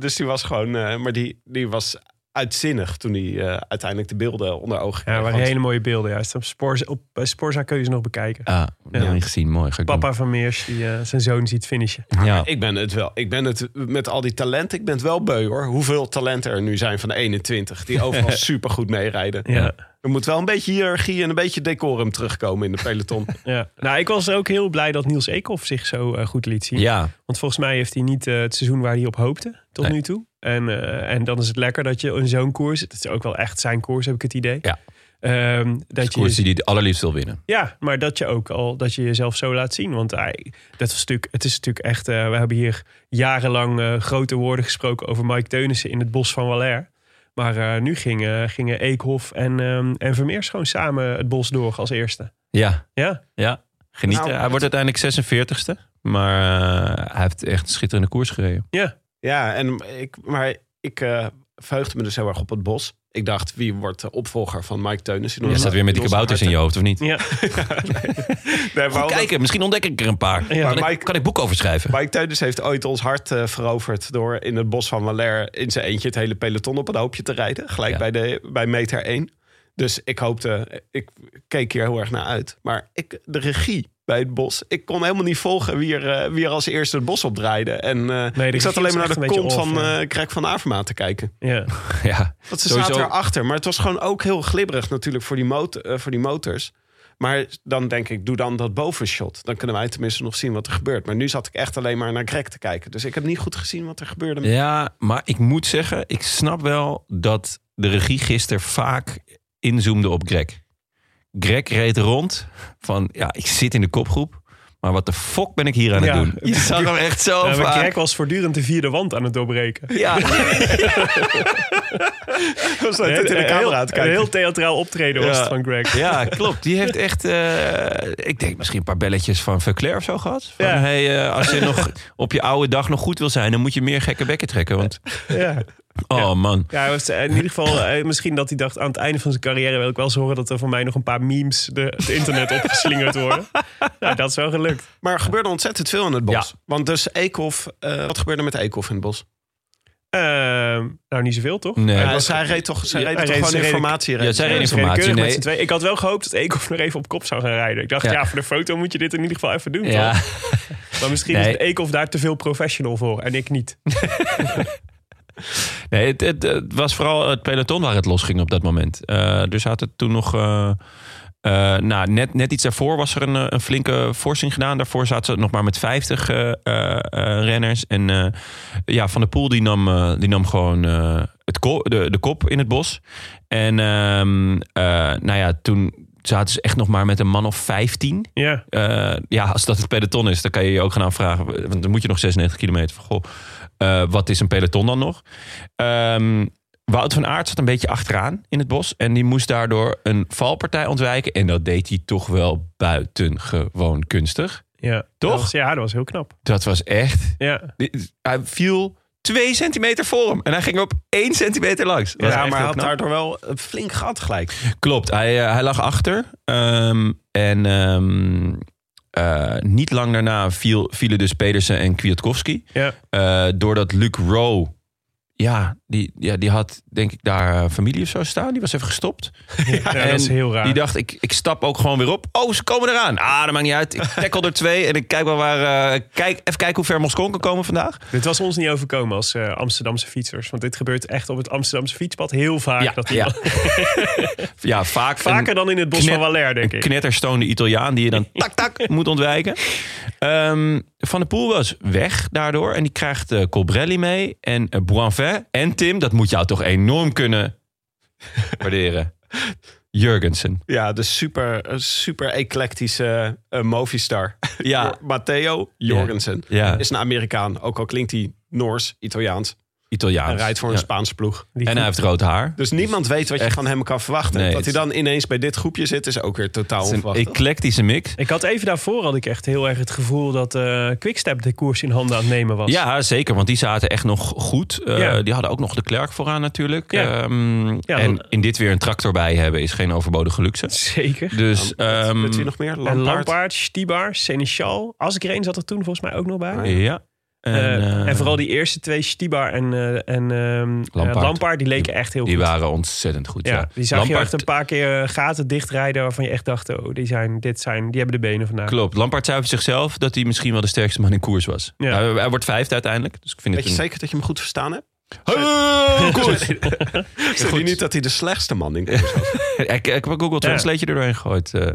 Dus die was gewoon... maar die, die was uitzinnig toen hij eh, uiteindelijk de beelden onder ogen Ja, kreeg. er waren hele mooie beelden juist. Op, Spoor, op bij Sporza kun je ze nog bekijken. Ah, ja. Ja. niet gezien. Mooi. Ga ik Papa van Meers die eh, zijn zoon ziet finishen. Ja. Ik ben het wel. Ik ben het met al die talenten. Ik ben het wel beu hoor. Hoeveel talenten er nu zijn van de 21 die overal supergoed meerijden. Ja. Er moet wel een beetje hiërarchie en een beetje decorum terugkomen in de peloton. Ja. Nou, ik was ook heel blij dat Niels Eekhoff zich zo eh, goed liet zien. ja. Want volgens mij heeft hij niet eh, het seizoen waar hij op hoopte tot Nee. nu toe. En, eh, en dan is het lekker dat je in zo'n koers... Het is ook wel echt zijn koers, heb ik het idee. Ja. Ehm, dat Dat je koers die hij het allerliefst wil winnen. Ja, maar dat je ook al dat je jezelf zo laat zien. Want hij, dat was natuurlijk, het is natuurlijk echt. eh, we hebben hier jarenlang eh, grote woorden gesproken over Mike Teunissen in het bos van Waller. Maar eh, nu gingen, gingen Eekhoff en, ehm, en Vermeers gewoon samen het bos door als eerste. Ja. Ja, Ja. Genieten. Nou, hij wordt uiteindelijk 46ste. Maar eh, hij heeft echt een schitterende koers gereden. ja. Ja, en ik, maar ik eh verheugde me dus heel erg op het bos. Ik dacht, wie wordt de opvolger van Mike Teunissen? Je staat weer met die kabouters in je hoofd, of niet? ja. Nee, Goed kijken, misschien ontdek ik er een paar. Ja. kan, ik, Mike- kan ik boek over schrijven? Mike Teunissen heeft ooit ons hart eh, veroverd... door in het bos van Waller in zijn eentje het hele peloton op een hoopje te rijden. Gelijk Ja. bij, de, bij meter 1. Dus ik hoopte, ik keek hier heel erg naar uit. Maar ik, de regie bij het bos, ik kon helemaal niet volgen wie er, eh, wie er als eerste het bos opdraaide. En eh, ik zat alleen maar naar de kont van ja. eh Greg van Avermaat te kijken. ja. Ja. Want ze Sowieso- zaten erachter. Maar het was gewoon ook heel glibberig natuurlijk voor die, mot voor die motors. Maar dan denk ik, doe dan dat bovenshot. Dan kunnen wij tenminste nog zien wat er gebeurt. Maar nu zat ik echt alleen maar naar Greg te kijken. Dus ik heb niet goed gezien wat er gebeurde. Ja, maar ik moet zeggen, ik snap wel dat de regie gisteren vaak inzoomde op Greg. Greg reed rond van, ja, ik zit in de kopgroep. Maar wat de fuck ben ik hier aan het Ja. doen? Je zag hem echt zo Ja, vaak. Greg was voortdurend de vierde wand aan het doorbreken. Ja, was dat in de camera heel, aan het kijken. Een heel theatraal optreden was Ja. het van Greg. ja, klopt. Die heeft echt, eh, ik denk misschien een paar belletjes van Verclair of zo gehad. Van, Ja. hey, eh, als je nog op je oude dag nog goed wil zijn, dan moet je meer gekke bekken trekken. Want, Ja. Oh man. Ja, eh, in ieder geval, eh, misschien dat hij dacht aan het einde van zijn carrière wil ik wel eens horen dat er voor mij nog een paar memes de, het internet opgeslingerd worden. Nou, dat is wel gelukt. Maar er gebeurde ontzettend veel in het bos. Ja. Want dus Eekhoff... eh, wat gebeurde met Eekhoff in het bos? Ehm, nou, niet zoveel toch? Nee. Hij Ja, was- zij reed toch, zij reed toch reed- gewoon informatie. Ja, reed zij reden informatie, keurig met nee. Ik had wel gehoopt dat Eekhoff nog even op kop zou gaan rijden. Ik dacht, Ja. ja, voor de foto moet je dit in ieder geval even doen. Ja. toch? Maar misschien Nee. is Eekhoff daar te veel professional voor en ik niet. Nee, het, het, het was vooral het peloton waar het losging op dat moment. Eh er zaten toen nog... eh, eh, nou, net, net iets daarvoor was er een, een flinke forsing gedaan. Daarvoor zaten ze nog maar met 50 eh, eh, eh, renners. En ja, Van der Poel die nam, die nam gewoon het ko- de, de kop in het bos. En ehm, eh, nou ja, toen zaten ze echt nog maar met een man of 15. Ja, ja, als dat het peloton is, dan kan je je ook gaan afvragen. Want dan moet je nog 96 kilometer. Van, goh, eh, wat is een peloton dan nog? Ehm Wout van Aert zat een beetje achteraan in het bos. En die moest daardoor een valpartij ontwijken. En dat deed hij toch wel buitengewoon kunstig. ja. Toch? Dat was- ja, dat was heel knap. Dat was echt... Ja, Hij viel twee centimeter voor hem. En hij ging op één centimeter langs. Was Ja, maar hij had knap. daardoor wel een flink gat gelijk. Klopt, hij, eh, hij lag achter. Ehm, en ehm, eh, niet lang daarna viel, vielen dus Pedersen en Kwiatkowski. ja. Eh, doordat Luc Rowe... Ja die, ja, die had denk ik daar eh, familie of zo staan. Die was even gestopt. ja en dat is heel raar. Die dacht, ik, ik stap ook gewoon weer op. Oh, ze komen eraan. Ah, dat maakt niet uit. Ik tackle er twee. En ik kijk wel waar... eh, kijk, even kijken hoe ver Moscon kan komen vandaag. Dit was ons niet overkomen als eh, Amsterdamse fietsers. Want dit gebeurt echt op het Amsterdamse fietspad heel vaak. Ja, dat ja. Ja, vaak... Vaker dan in het bos van Waller, denk ik. knetterstoonde Italiaan die je dan tak tak moet ontwijken. Ehm, Van der Poel was weg daardoor. En die krijgt eh, Colbrelli mee. En uh, En Tim, dat moet jou toch enorm kunnen waarderen. Jurgensen. Ja, de super, super eclectische eh Movistar. Ja. Matteo Jorgensen. Ja. Is een Amerikaan. Ook al klinkt hij Noors, Italiaans. Italiaans. Hij rijdt voor een Ja. Spaanse ploeg. En hij heeft rood haar. Dus niemand weet wat je Echt. van hem kan verwachten. Nee, dat hij dan ineens bij dit groepje zit, is ook weer totaal Het is een onverwacht. eclectische mix. Ik had even daarvoor had ik echt heel erg het gevoel dat eh Quickstep de koers in handen aan het nemen was. Ja, zeker. Want die zaten echt nog goed. Eh, Ja. Die hadden ook nog de Klerk vooraan natuurlijk. Ja. Ehm, Ja, en dan- in dit weer een tractor bij hebben is geen overbodige luxe. Zeker. Dus ehm, wie nog meer? Lampaard. Lampaard, Stibar, Seneschal. Asgreen zat er toen volgens mij ook nog bij. ja. En, Eh, eh, en vooral die eerste twee, Stibar en, eh en ehm, Lampaard. eh, Lampaard, die leken echt heel die goed. waren ontzettend goed. Ja, ja, die zag je echt een paar keer gaten dichtrijden waarvan je echt dacht, oh, die zijn, dit zijn, die hebben de benen vandaag. Klopt. Lampaard zei over zichzelf dat hij misschien wel de sterkste man in koers was. Ja. Hij, hij wordt vijfde uiteindelijk. Dus ik vind Weet het je een... zeker dat je hem goed verstaan hebt? Hey, koers! Zeg je niet dat hij de slechtste man in koers was? ik, ik heb een Google Ja. Translate er doorheen gegooid. eh.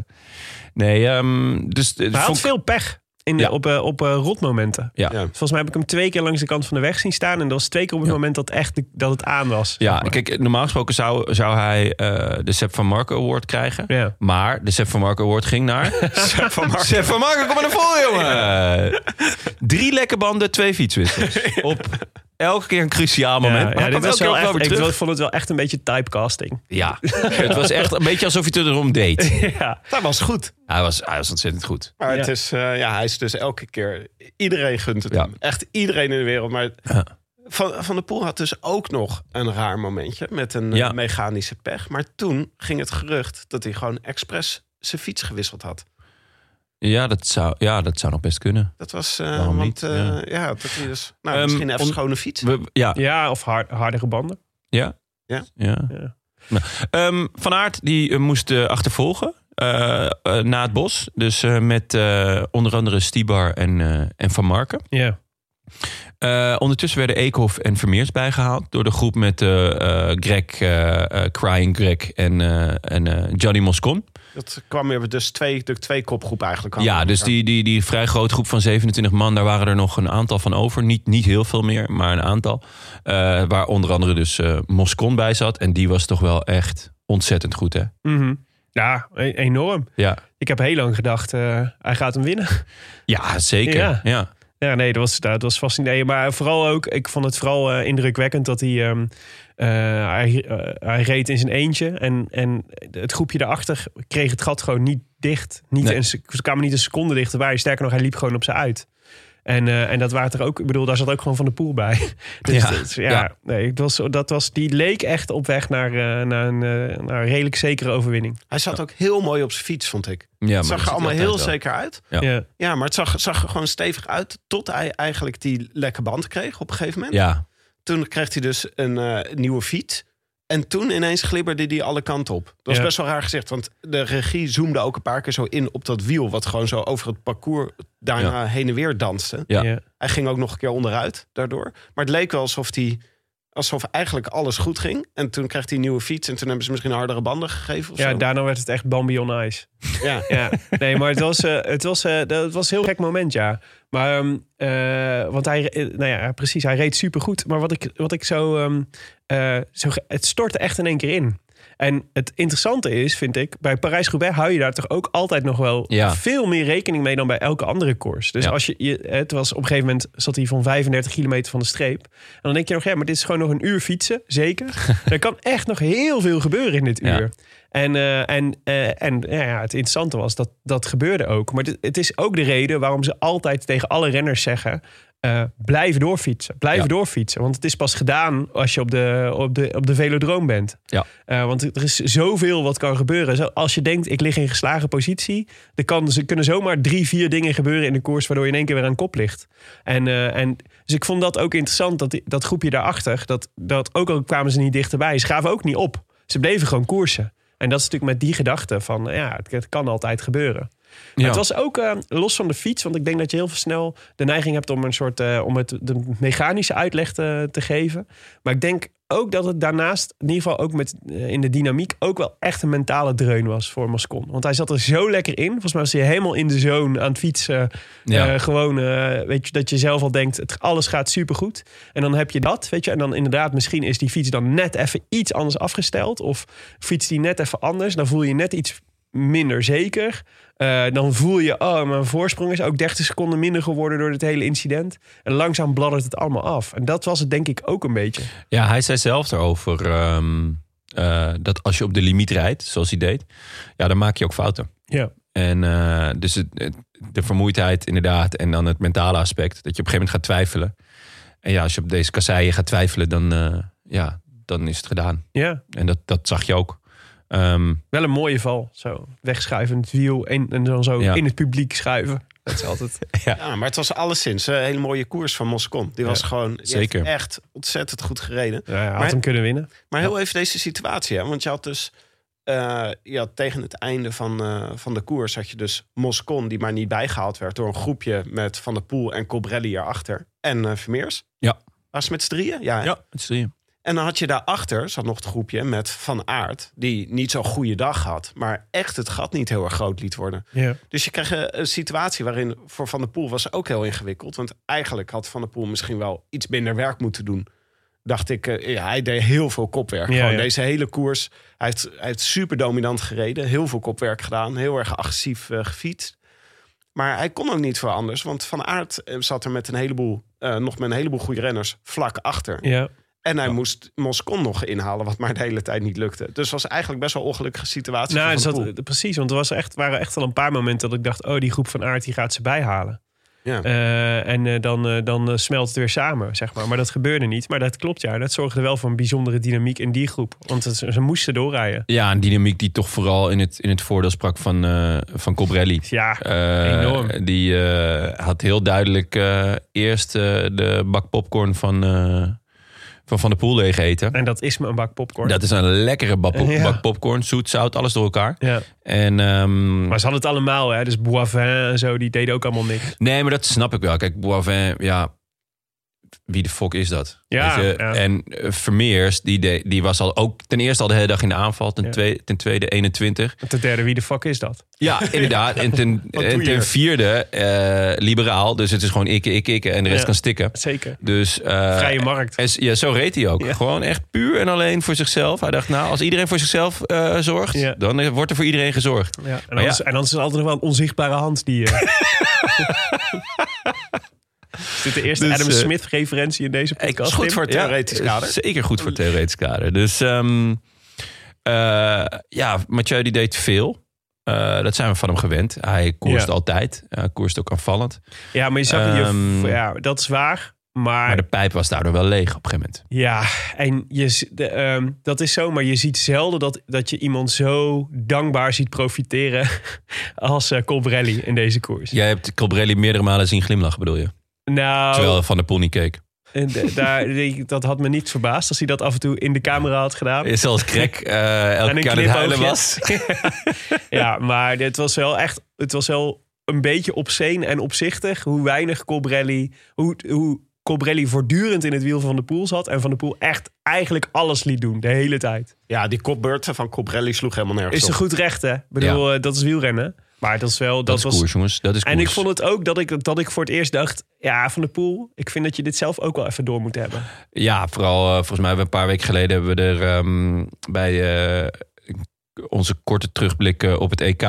nee, ehm, dus... hij had ik- veel pech in de, Ja. op, eh, op eh, rotmomenten. Ja. Ja. Volgens mij heb ik hem twee keer langs de kant van de weg zien staan. En dat was twee keer op het Ja. moment dat, echt de- dat het aan was. Ja, zeg maar. kijk, normaal gesproken zou, zou hij eh, de Sepp van Marco Award krijgen. Ja. Maar de Sepp van Marco Award ging naar... Sepp van Marco. Sepp van Marco, kom maar naar voren, jongen! Drie lekke banden, twee fietswissels. Op elke keer een cruciaal moment. Ja, maar ja, dit was wel echt, ik terug. vond het wel echt een beetje typecasting. Ja, het was echt een beetje alsof hij het erom deed. ja. Dat was goed. Hij was, hij was ontzettend goed. Maar het is, eh, ja, hij is dus elke keer... Iedereen gunt het Ja. hem. Echt iedereen in de wereld. Maar Ja. Van, van der Poel had dus ook nog een raar momentje met een eh, Ja. mechanische pech. Maar toen ging het gerucht dat hij gewoon expres zijn fiets gewisseld had. Ja, dat zou, ja, dat zou nog best kunnen. Dat was, eh, Waarom want niet? eh, Ja. ja. dat hij dus, nou, Ehm, misschien even on- schone fiets. We, ja, ja, of hard, hardere banden. Ja? Ja. ja. Ja. Nou, ehm, van Aert die eh, moest achtervolgen na het bos. Dus eh, met eh, onder andere Stibar en, eh, en Van Marken. Ja. Eh, ondertussen werden Eekhoff en Vermeers bijgehaald door de groep met eh, eh, Greg, Crying Greg en, eh, en eh, Johnny Moscon. Dat kwam weer dus twee, de twee kopgroep eigenlijk. Ja, dus die, die, die vrij grote groep van 27 man, daar waren er nog een aantal van over. Niet, niet heel veel meer, maar een aantal. Eh, waar onder andere dus eh, Moscon bij zat. En die was toch wel echt ontzettend goed, hè? Mhm. Ja, e- enorm. Ja, Ik heb heel lang gedacht, eh, hij gaat hem winnen. ja zeker. Ja. Ja. Ja, nee, dat was, dat was fascinerend. Maar vooral ook, ik vond het vooral eh, indrukwekkend dat hij, ehm, eh, hij, eh, hij reed in zijn eentje. En, en het groepje daarachter kreeg het gat gewoon niet dicht. Niet Nee. een, ze ze kwamen niet een seconde dichterbij. Sterker nog, hij liep gewoon op ze uit. En, eh, en dat waren er ook, ik bedoel, daar zat ook gewoon van de poel bij. Dus Ja, dat- ja, ja. Nee, het was, dat was, die leek echt op weg naar, eh, naar, een, eh, naar een redelijk zekere overwinning. Hij zat ook heel mooi op zijn fiets, vond ik. ja Het zag er allemaal heel wel. zeker uit. Ja. Ja. Ja, maar het zag, zag er gewoon stevig uit tot hij eigenlijk die lekke band kreeg op een gegeven moment. Ja, Toen kreeg hij dus een eh, nieuwe fiets. En toen ineens glibberde hij alle kanten op. Dat was Ja. best wel raar gezegd. Want de regie zoomde ook een paar keer zo in op dat wiel... wat gewoon zo over het parcours daarna heen en weer danste. Ja. Ja. Hij ging ook nog een keer onderuit daardoor. Maar het leek wel alsof hij... Alsof eigenlijk alles goed ging. En toen kreeg hij een nieuwe fiets. En toen hebben ze misschien hardere banden gegeven of Ja, zo. daarna werd het echt Bambi on Ice. Ja. Ja, nee, maar het was, eh, het was, dat was een heel gek moment, ja. Maar, ehm, eh, want hij, nou ja, precies, hij reed supergoed. Maar wat ik, wat ik zo, ehm, eh, zo, het stortte echt in één keer in. En het interessante is, vind ik, bij Parijs-Roubaix hou je daar toch ook altijd nog wel Ja. veel meer rekening mee dan bij elke andere koers. Dus Ja. als je, je, het was op een gegeven moment zat hij van 35 kilometer van de streep. En dan denk je nog, ja, maar dit is gewoon nog een uur fietsen, zeker. er kan echt nog heel veel gebeuren in dit Ja. uur. En, eh, en, eh, en ja, het interessante was dat dat gebeurde ook. Maar het is ook de reden waarom ze altijd tegen alle renners zeggen... eh, blijf doorfietsen, blijf Ja. doorfietsen. Want het is pas gedaan als je op de, op de, op de velodroom bent. Ja. Eh, want er is zoveel wat kan gebeuren. Als je denkt, ik lig in geslagen positie... dan kan, er kunnen zomaar drie, vier dingen gebeuren in de koers... waardoor je in één keer weer aan kop ligt. En, eh, en, dus ik vond dat ook interessant, dat, dat groepje daarachter... Dat, dat ook al kwamen ze niet dichterbij, ze gaven ook niet op. Ze bleven gewoon koersen. En dat is natuurlijk met die gedachte van... ja, het, het kan altijd gebeuren. Ja. Het was ook eh, los van de fiets, want ik denk dat je heel veel snel de neiging hebt om een soort eh, om het de mechanische uitleg te, te geven. Maar ik denk ook dat het daarnaast, in ieder geval ook met eh, in de dynamiek, ook wel echt een mentale dreun was voor Moscon. Want hij zat er zo lekker in. Volgens mij was hij helemaal in de zone aan het fietsen. Ja. Gewoon, weet je, dat je zelf al denkt, het, alles gaat supergoed. En dan heb je dat, weet je. En dan inderdaad, misschien is die fiets dan net even iets anders afgesteld. Of fiets die net even anders. Dan voel je je net iets minder zeker. Eh, dan voel je, oh, mijn voorsprong is ook 30 seconden minder geworden door dit hele incident. En langzaam bladdert het allemaal af. En dat was het denk ik ook een beetje. Ja, hij zei zelf erover ehm, eh, dat als je op de limiet rijdt, zoals hij deed, ja, dan maak je ook fouten. Ja. En eh, dus het, het- de vermoeidheid inderdaad en dan het mentale aspect, dat je op een gegeven moment gaat twijfelen. En ja, als je op deze kasseien gaat twijfelen, dan, ja, dan is het gedaan. Ja, En dat, dat zag je ook. Ehm, wel een mooie val. Zo wegschuiven, het wiel en, en dan zo Ja. in het publiek schuiven. Dat is altijd... Ja, maar het was alleszins een hele mooie koers van Moscon. Die was Ja, gewoon die zeker. echt ontzettend goed gereden. Ja, hij had Maar- hem kunnen winnen. Maar heel even deze situatie, hè? want je had dus eh, je had tegen het einde van, eh, van de koers had je dus Moscon die maar niet bijgehaald werd door een groepje met Van der Poel en Colbrelli erachter en eh Vermeers. Ja. Was met z'n drieën? Ja. ja, het zie je. En dan had je daarachter zat nog het groepje met Van Aert die niet zo'n goede dag had, maar echt het gat niet heel erg groot liet worden. Ja. Dus je kreeg een, een situatie waarin voor Van der Poel was ook heel ingewikkeld. Want eigenlijk had Van der Poel misschien wel iets minder werk moeten doen. Dacht ik, eh, ja, hij deed heel veel kopwerk. Ja, Gewoon ja. deze hele koers. Hij heeft, hij heeft super dominant gereden. Heel veel kopwerk gedaan. Heel erg agressief eh, gefietst. Maar hij kon ook niet voor anders. Want Van Aert eh, zat er met een heleboel, nog met een heleboel goede renners vlak achter. Ja. En hij moest Moscon nog inhalen, wat maar de hele tijd niet lukte. Dus het was eigenlijk best wel een ongelukkige situatie. Nou, dus dat, precies, want er was echt, waren echt al een paar momenten dat ik dacht... oh, die groep van Aert die gaat ze bijhalen. Ja. Eh, en eh, dan, eh, dan smelt het weer samen, zeg maar. Maar dat gebeurde niet. Maar dat klopt, ja. Dat zorgde wel voor een bijzondere dynamiek in die groep. Want het- ze moesten doorrijden. Ja, een dynamiek die toch vooral in het, in het voordeel sprak van, eh van Colbrelli. Ja, Eh, enorm. Die eh, had heel duidelijk eh, eerst eh, de bak popcorn van, eh, van Van der Poel leeg eten. En dat is me een bak popcorn. Dat is een lekkere bak, pop- Ja. bak popcorn, zoet, zout, alles door elkaar. ja. En, ehm, Maar ze hadden het allemaal, hè. Dus Boivin en zo, die deden ook allemaal niks. nee, maar dat snap ik wel. Kijk, Boivin, ja, wie de fuck is dat? Ja, Weet je? ja. En eh, Vermeers, die, de- die was al ook ten eerste al de hele dag in de aanval. Ten, Ja. tweede, ten tweede 21. En ten derde, wie de fuck is dat? Ja, inderdaad. En ten, en ten vierde, eh, liberaal. Dus het is gewoon ikke, ikke, ikke. En de rest kan stikken. Zeker. Dus, eh, Vrije markt. en ja, zo reed hij ook. Gewoon echt puur en alleen voor zichzelf. Hij dacht, nou, als iedereen voor zichzelf zorgt, dan wordt er voor iedereen gezorgd. Ja. En, anders, anders is er altijd nog wel een onzichtbare hand die... is dit de eerste Dus, Adam eh, Smith-referentie in deze podcast? was goed voor het theoretisch Ja, kader. Zeker goed voor theoretisch kader. Dus ehm, eh, ja, Mathieu die deed veel. Eh, dat zijn we van hem gewend. Hij koerst Ja. altijd. Hij koerst ook aanvallend. Ja, maar je zag... je, Ehm, ja, dat is waar. Maar, Maar de pijp was daardoor wel leeg op een gegeven moment. ja, en je, de, ehm, dat is zo. Maar je ziet zelden dat, dat je iemand zo dankbaar ziet profiteren als Colbrelli in deze koers. Jij hebt Colbrelli meerdere malen zien glimlachen, bedoel je? Nou, Terwijl Van der Poel niet keek. en de- daar, dat had me niet verbaasd als hij dat af en toe in de camera had gedaan. Is Zelfs Krek eh elke En een keer aan het huilen was. Ja, maar het was wel echt... Het was wel een beetje obscene en opzichtig... hoe weinig Colbrelli... Hoe, hoe Colbrelli voortdurend in het wiel van de Poel zat... en Van de Poel echt eigenlijk alles liet doen, de hele tijd. Ja, die kopbeurten van Cobrelli sloeg helemaal nergens Is er op. goed recht, hè? Ik bedoel, eh, dat is wielrennen. Maar dat is wel... Dat, Dat, is was, koers, jongens. Dat is koers. En ik vond het ook dat ik, dat ik voor het eerst dacht... Ja, Van de Poel, ik vind dat je dit zelf ook wel even door moet hebben. Ja, vooral eh, volgens mij hebben we een paar weken geleden... hebben we er ehm, bij eh, onze korte terugblik eh, op het EK...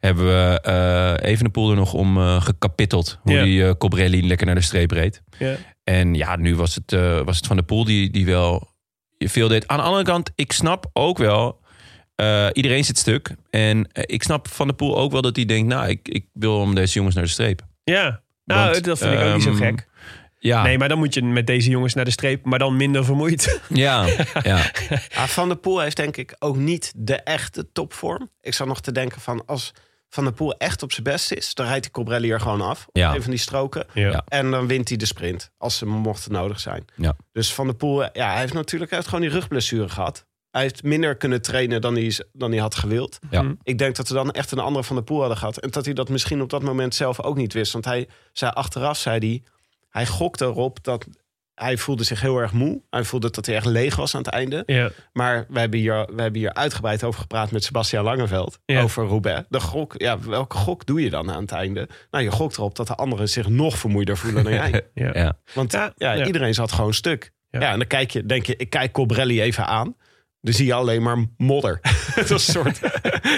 hebben we even de poel er nog om gekapitteld. Hoe die Colbrelli lekker naar de streep reed. Ja. En ja, nu was het, was het Van de Poel die, die wel veel deed. Aan de andere kant, ik snap ook wel... eh, iedereen zit stuk. En eh, ik snap Van de Poel ook wel dat hij denkt... nou, ik, ik wil om deze jongens naar de streep. Ja, nou, Want, dat vind ik ook niet zo ehm, gek. Ja, Nee, maar dan moet je met deze jongens naar de streep... maar dan minder vermoeid. ja, ja. Van der Poel heeft denk ik ook niet de echte topvorm. Ik zou nog te denken van als Van der Poel echt op zijn best is... dan rijdt hij Cobrelli er gewoon af. Op Ja. een van die stroken. Ja. En dan wint hij de sprint. Als ze mochten nodig zijn. Ja. Dus Van der Poel, ja, hij heeft natuurlijk hij heeft gewoon die rugblessure gehad. Hij heeft minder kunnen trainen dan hij, dan hij had gewild. Ja. Ik denk dat we dan echt een andere Van der Poel hadden gehad. En dat hij dat misschien op dat moment zelf ook niet wist. Want hij zei achteraf, zei hij... Hij gokte erop dat... Hij voelde zich heel erg moe. Hij voelde dat hij echt leeg was aan het einde. Ja. Maar we hebben, hier, we hebben hier uitgebreid over gepraat met Sebastian Langeveld. Ja. Over Roubaix. De gok, ja, welke gok doe je dan aan het einde? Nou, je gokt erop dat de anderen zich nog vermoeider voelen dan jij. Ja. ja. Want Ja, ja, ja. iedereen zat gewoon stuk. Ja. Ja. en dan kijk je, denk je, ik kijk Colbrelli even aan. Dan zie je alleen maar modder. Het was een soort,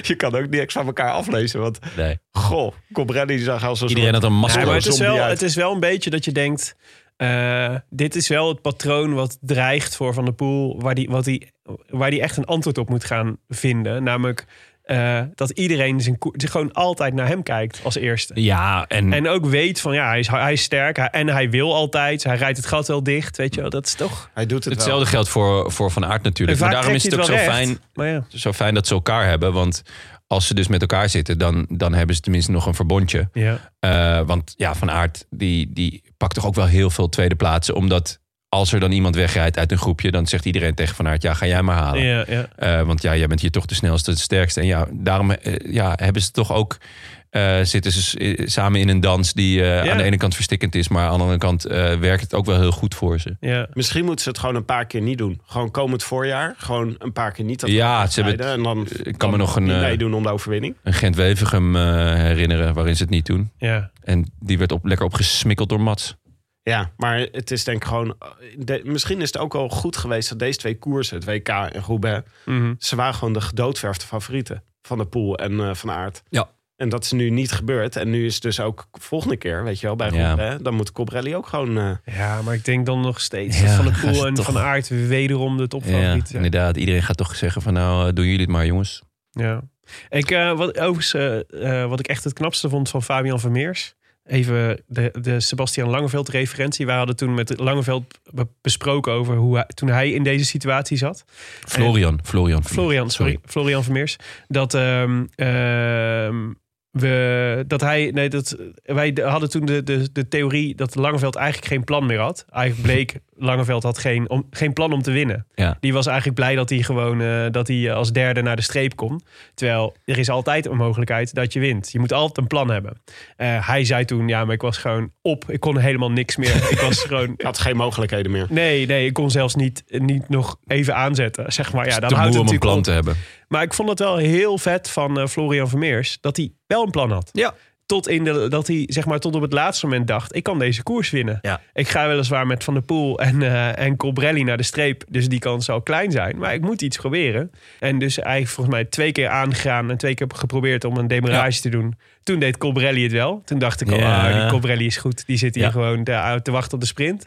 je kan ook niks van elkaar aflezen. Want, Nee. goh, Cobrelli zag als een Iedereen soort... had een Ja, masker. maar het is, wel, uit. het is wel een beetje dat je denkt... eh, dit is wel het patroon wat dreigt voor Van der Poel... waar die, wat die, waar die echt een antwoord op moet gaan vinden. Namelijk eh, dat iedereen zijn gewoon altijd naar hem kijkt als eerste. Ja, en, En ook weet van ja, hij is, hij is sterk hij- en hij wil altijd. Hij rijdt het gat wel dicht, weet je wel. Dat is toch... Hij doet het hetzelfde geldt voor, voor Van Aert En natuurlijk. Maar daarom is het ook zo wel recht. fijn, Maar ja. zo fijn dat ze elkaar hebben. Want als ze dus met elkaar zitten, dan, dan hebben ze tenminste nog een verbondje. Ja. Eh, want ja, Van Aert die, die pakt toch ook wel heel veel tweede plaatsen. Omdat als er dan iemand wegrijdt uit een groepje... dan zegt iedereen tegen Van Aert, ja, ga jij maar halen. Ja, ja. Eh, want ja, jij bent hier toch de snelste, de sterkste. En ja, daarom eh, ja, hebben ze toch ook... eh, zitten ze samen in een dans die eh, Ja. aan de ene kant verstikkend is... maar aan de andere kant eh, werkt het ook wel heel goed voor ze. ja. Misschien moeten ze het gewoon een paar keer niet doen. Gewoon komend voorjaar. Gewoon een paar keer niet dat Ja, ze hebben. En dan ik kan me nog een, eh, meedoen om de overwinning. Een Gent-Wevergem eh, herinneren waarin ze het niet doen. ja. En die werd op, lekker opgesmikkeld door Mats. Ja, maar het is denk ik gewoon... de- misschien is het ook wel goed geweest dat deze twee koersen... het WK en Roubaix... Mhm. ze waren gewoon de gedoodverfde favorieten. Van de Poel en eh, Van Aert. Ja. En dat is nu niet gebeurd. En nu is het dus ook volgende keer, weet je wel, bij Ja. Roubaix... dan moet Cobrelli ook gewoon... eh, ja, maar ik denk dan nog steeds Ja, dat Van ze Poel en toch- Van Aert wederom de Ja, topfavoriet zijn. inderdaad. Iedereen gaat toch zeggen van nou, eh, doen jullie het maar jongens. Ja. Ik, eh, wat, overigens, eh, eh, wat ik echt het knapste vond van Fabian Vermeers. Even de, de Sebastian Langeveld referentie. We hadden toen met Langeveld be- besproken over hoe hij, toen hij in deze situatie zat. Florian, Florian. Florian, sorry. Florian Vermeers. Dat, ehm, we, dat hij, nee, dat, wij hadden toen de, de, de theorie dat Langeveld eigenlijk geen plan meer had. Eigenlijk bleek, Langeveld had geen, om, geen plan om te winnen. Ja. Die was eigenlijk blij dat hij gewoon eh, dat hij als derde naar de streep kon. Terwijl er is altijd een mogelijkheid dat je wint. Je moet altijd een plan hebben. Eh, hij zei toen, ja, maar ik was gewoon op. Ik kon helemaal niks meer. ik was gewoon had geen mogelijkheden meer. Nee, nee, ik kon zelfs niet, niet nog even aanzetten. Zeg maar, ja, dan houdt het om een plan op. te hebben. Maar ik vond het wel heel vet van eh, Florian Vermeers dat hij wel een plan had. Ja. Tot in de, dat hij zeg maar tot op het laatste moment dacht: ik kan deze koers winnen. Ja. Ik ga weliswaar met Van der Poel en, eh en Colbrelli naar de streep, dus die kans zal klein zijn. Maar ik moet iets proberen. En dus eigenlijk volgens mij twee keer aangegaan en twee keer geprobeerd om een demarrage te doen. Toen deed Colbrelli het wel. Toen dacht ik: Ja. ah, die Colbrelli is goed. Die zit hier gewoon te, te wachten op de sprint.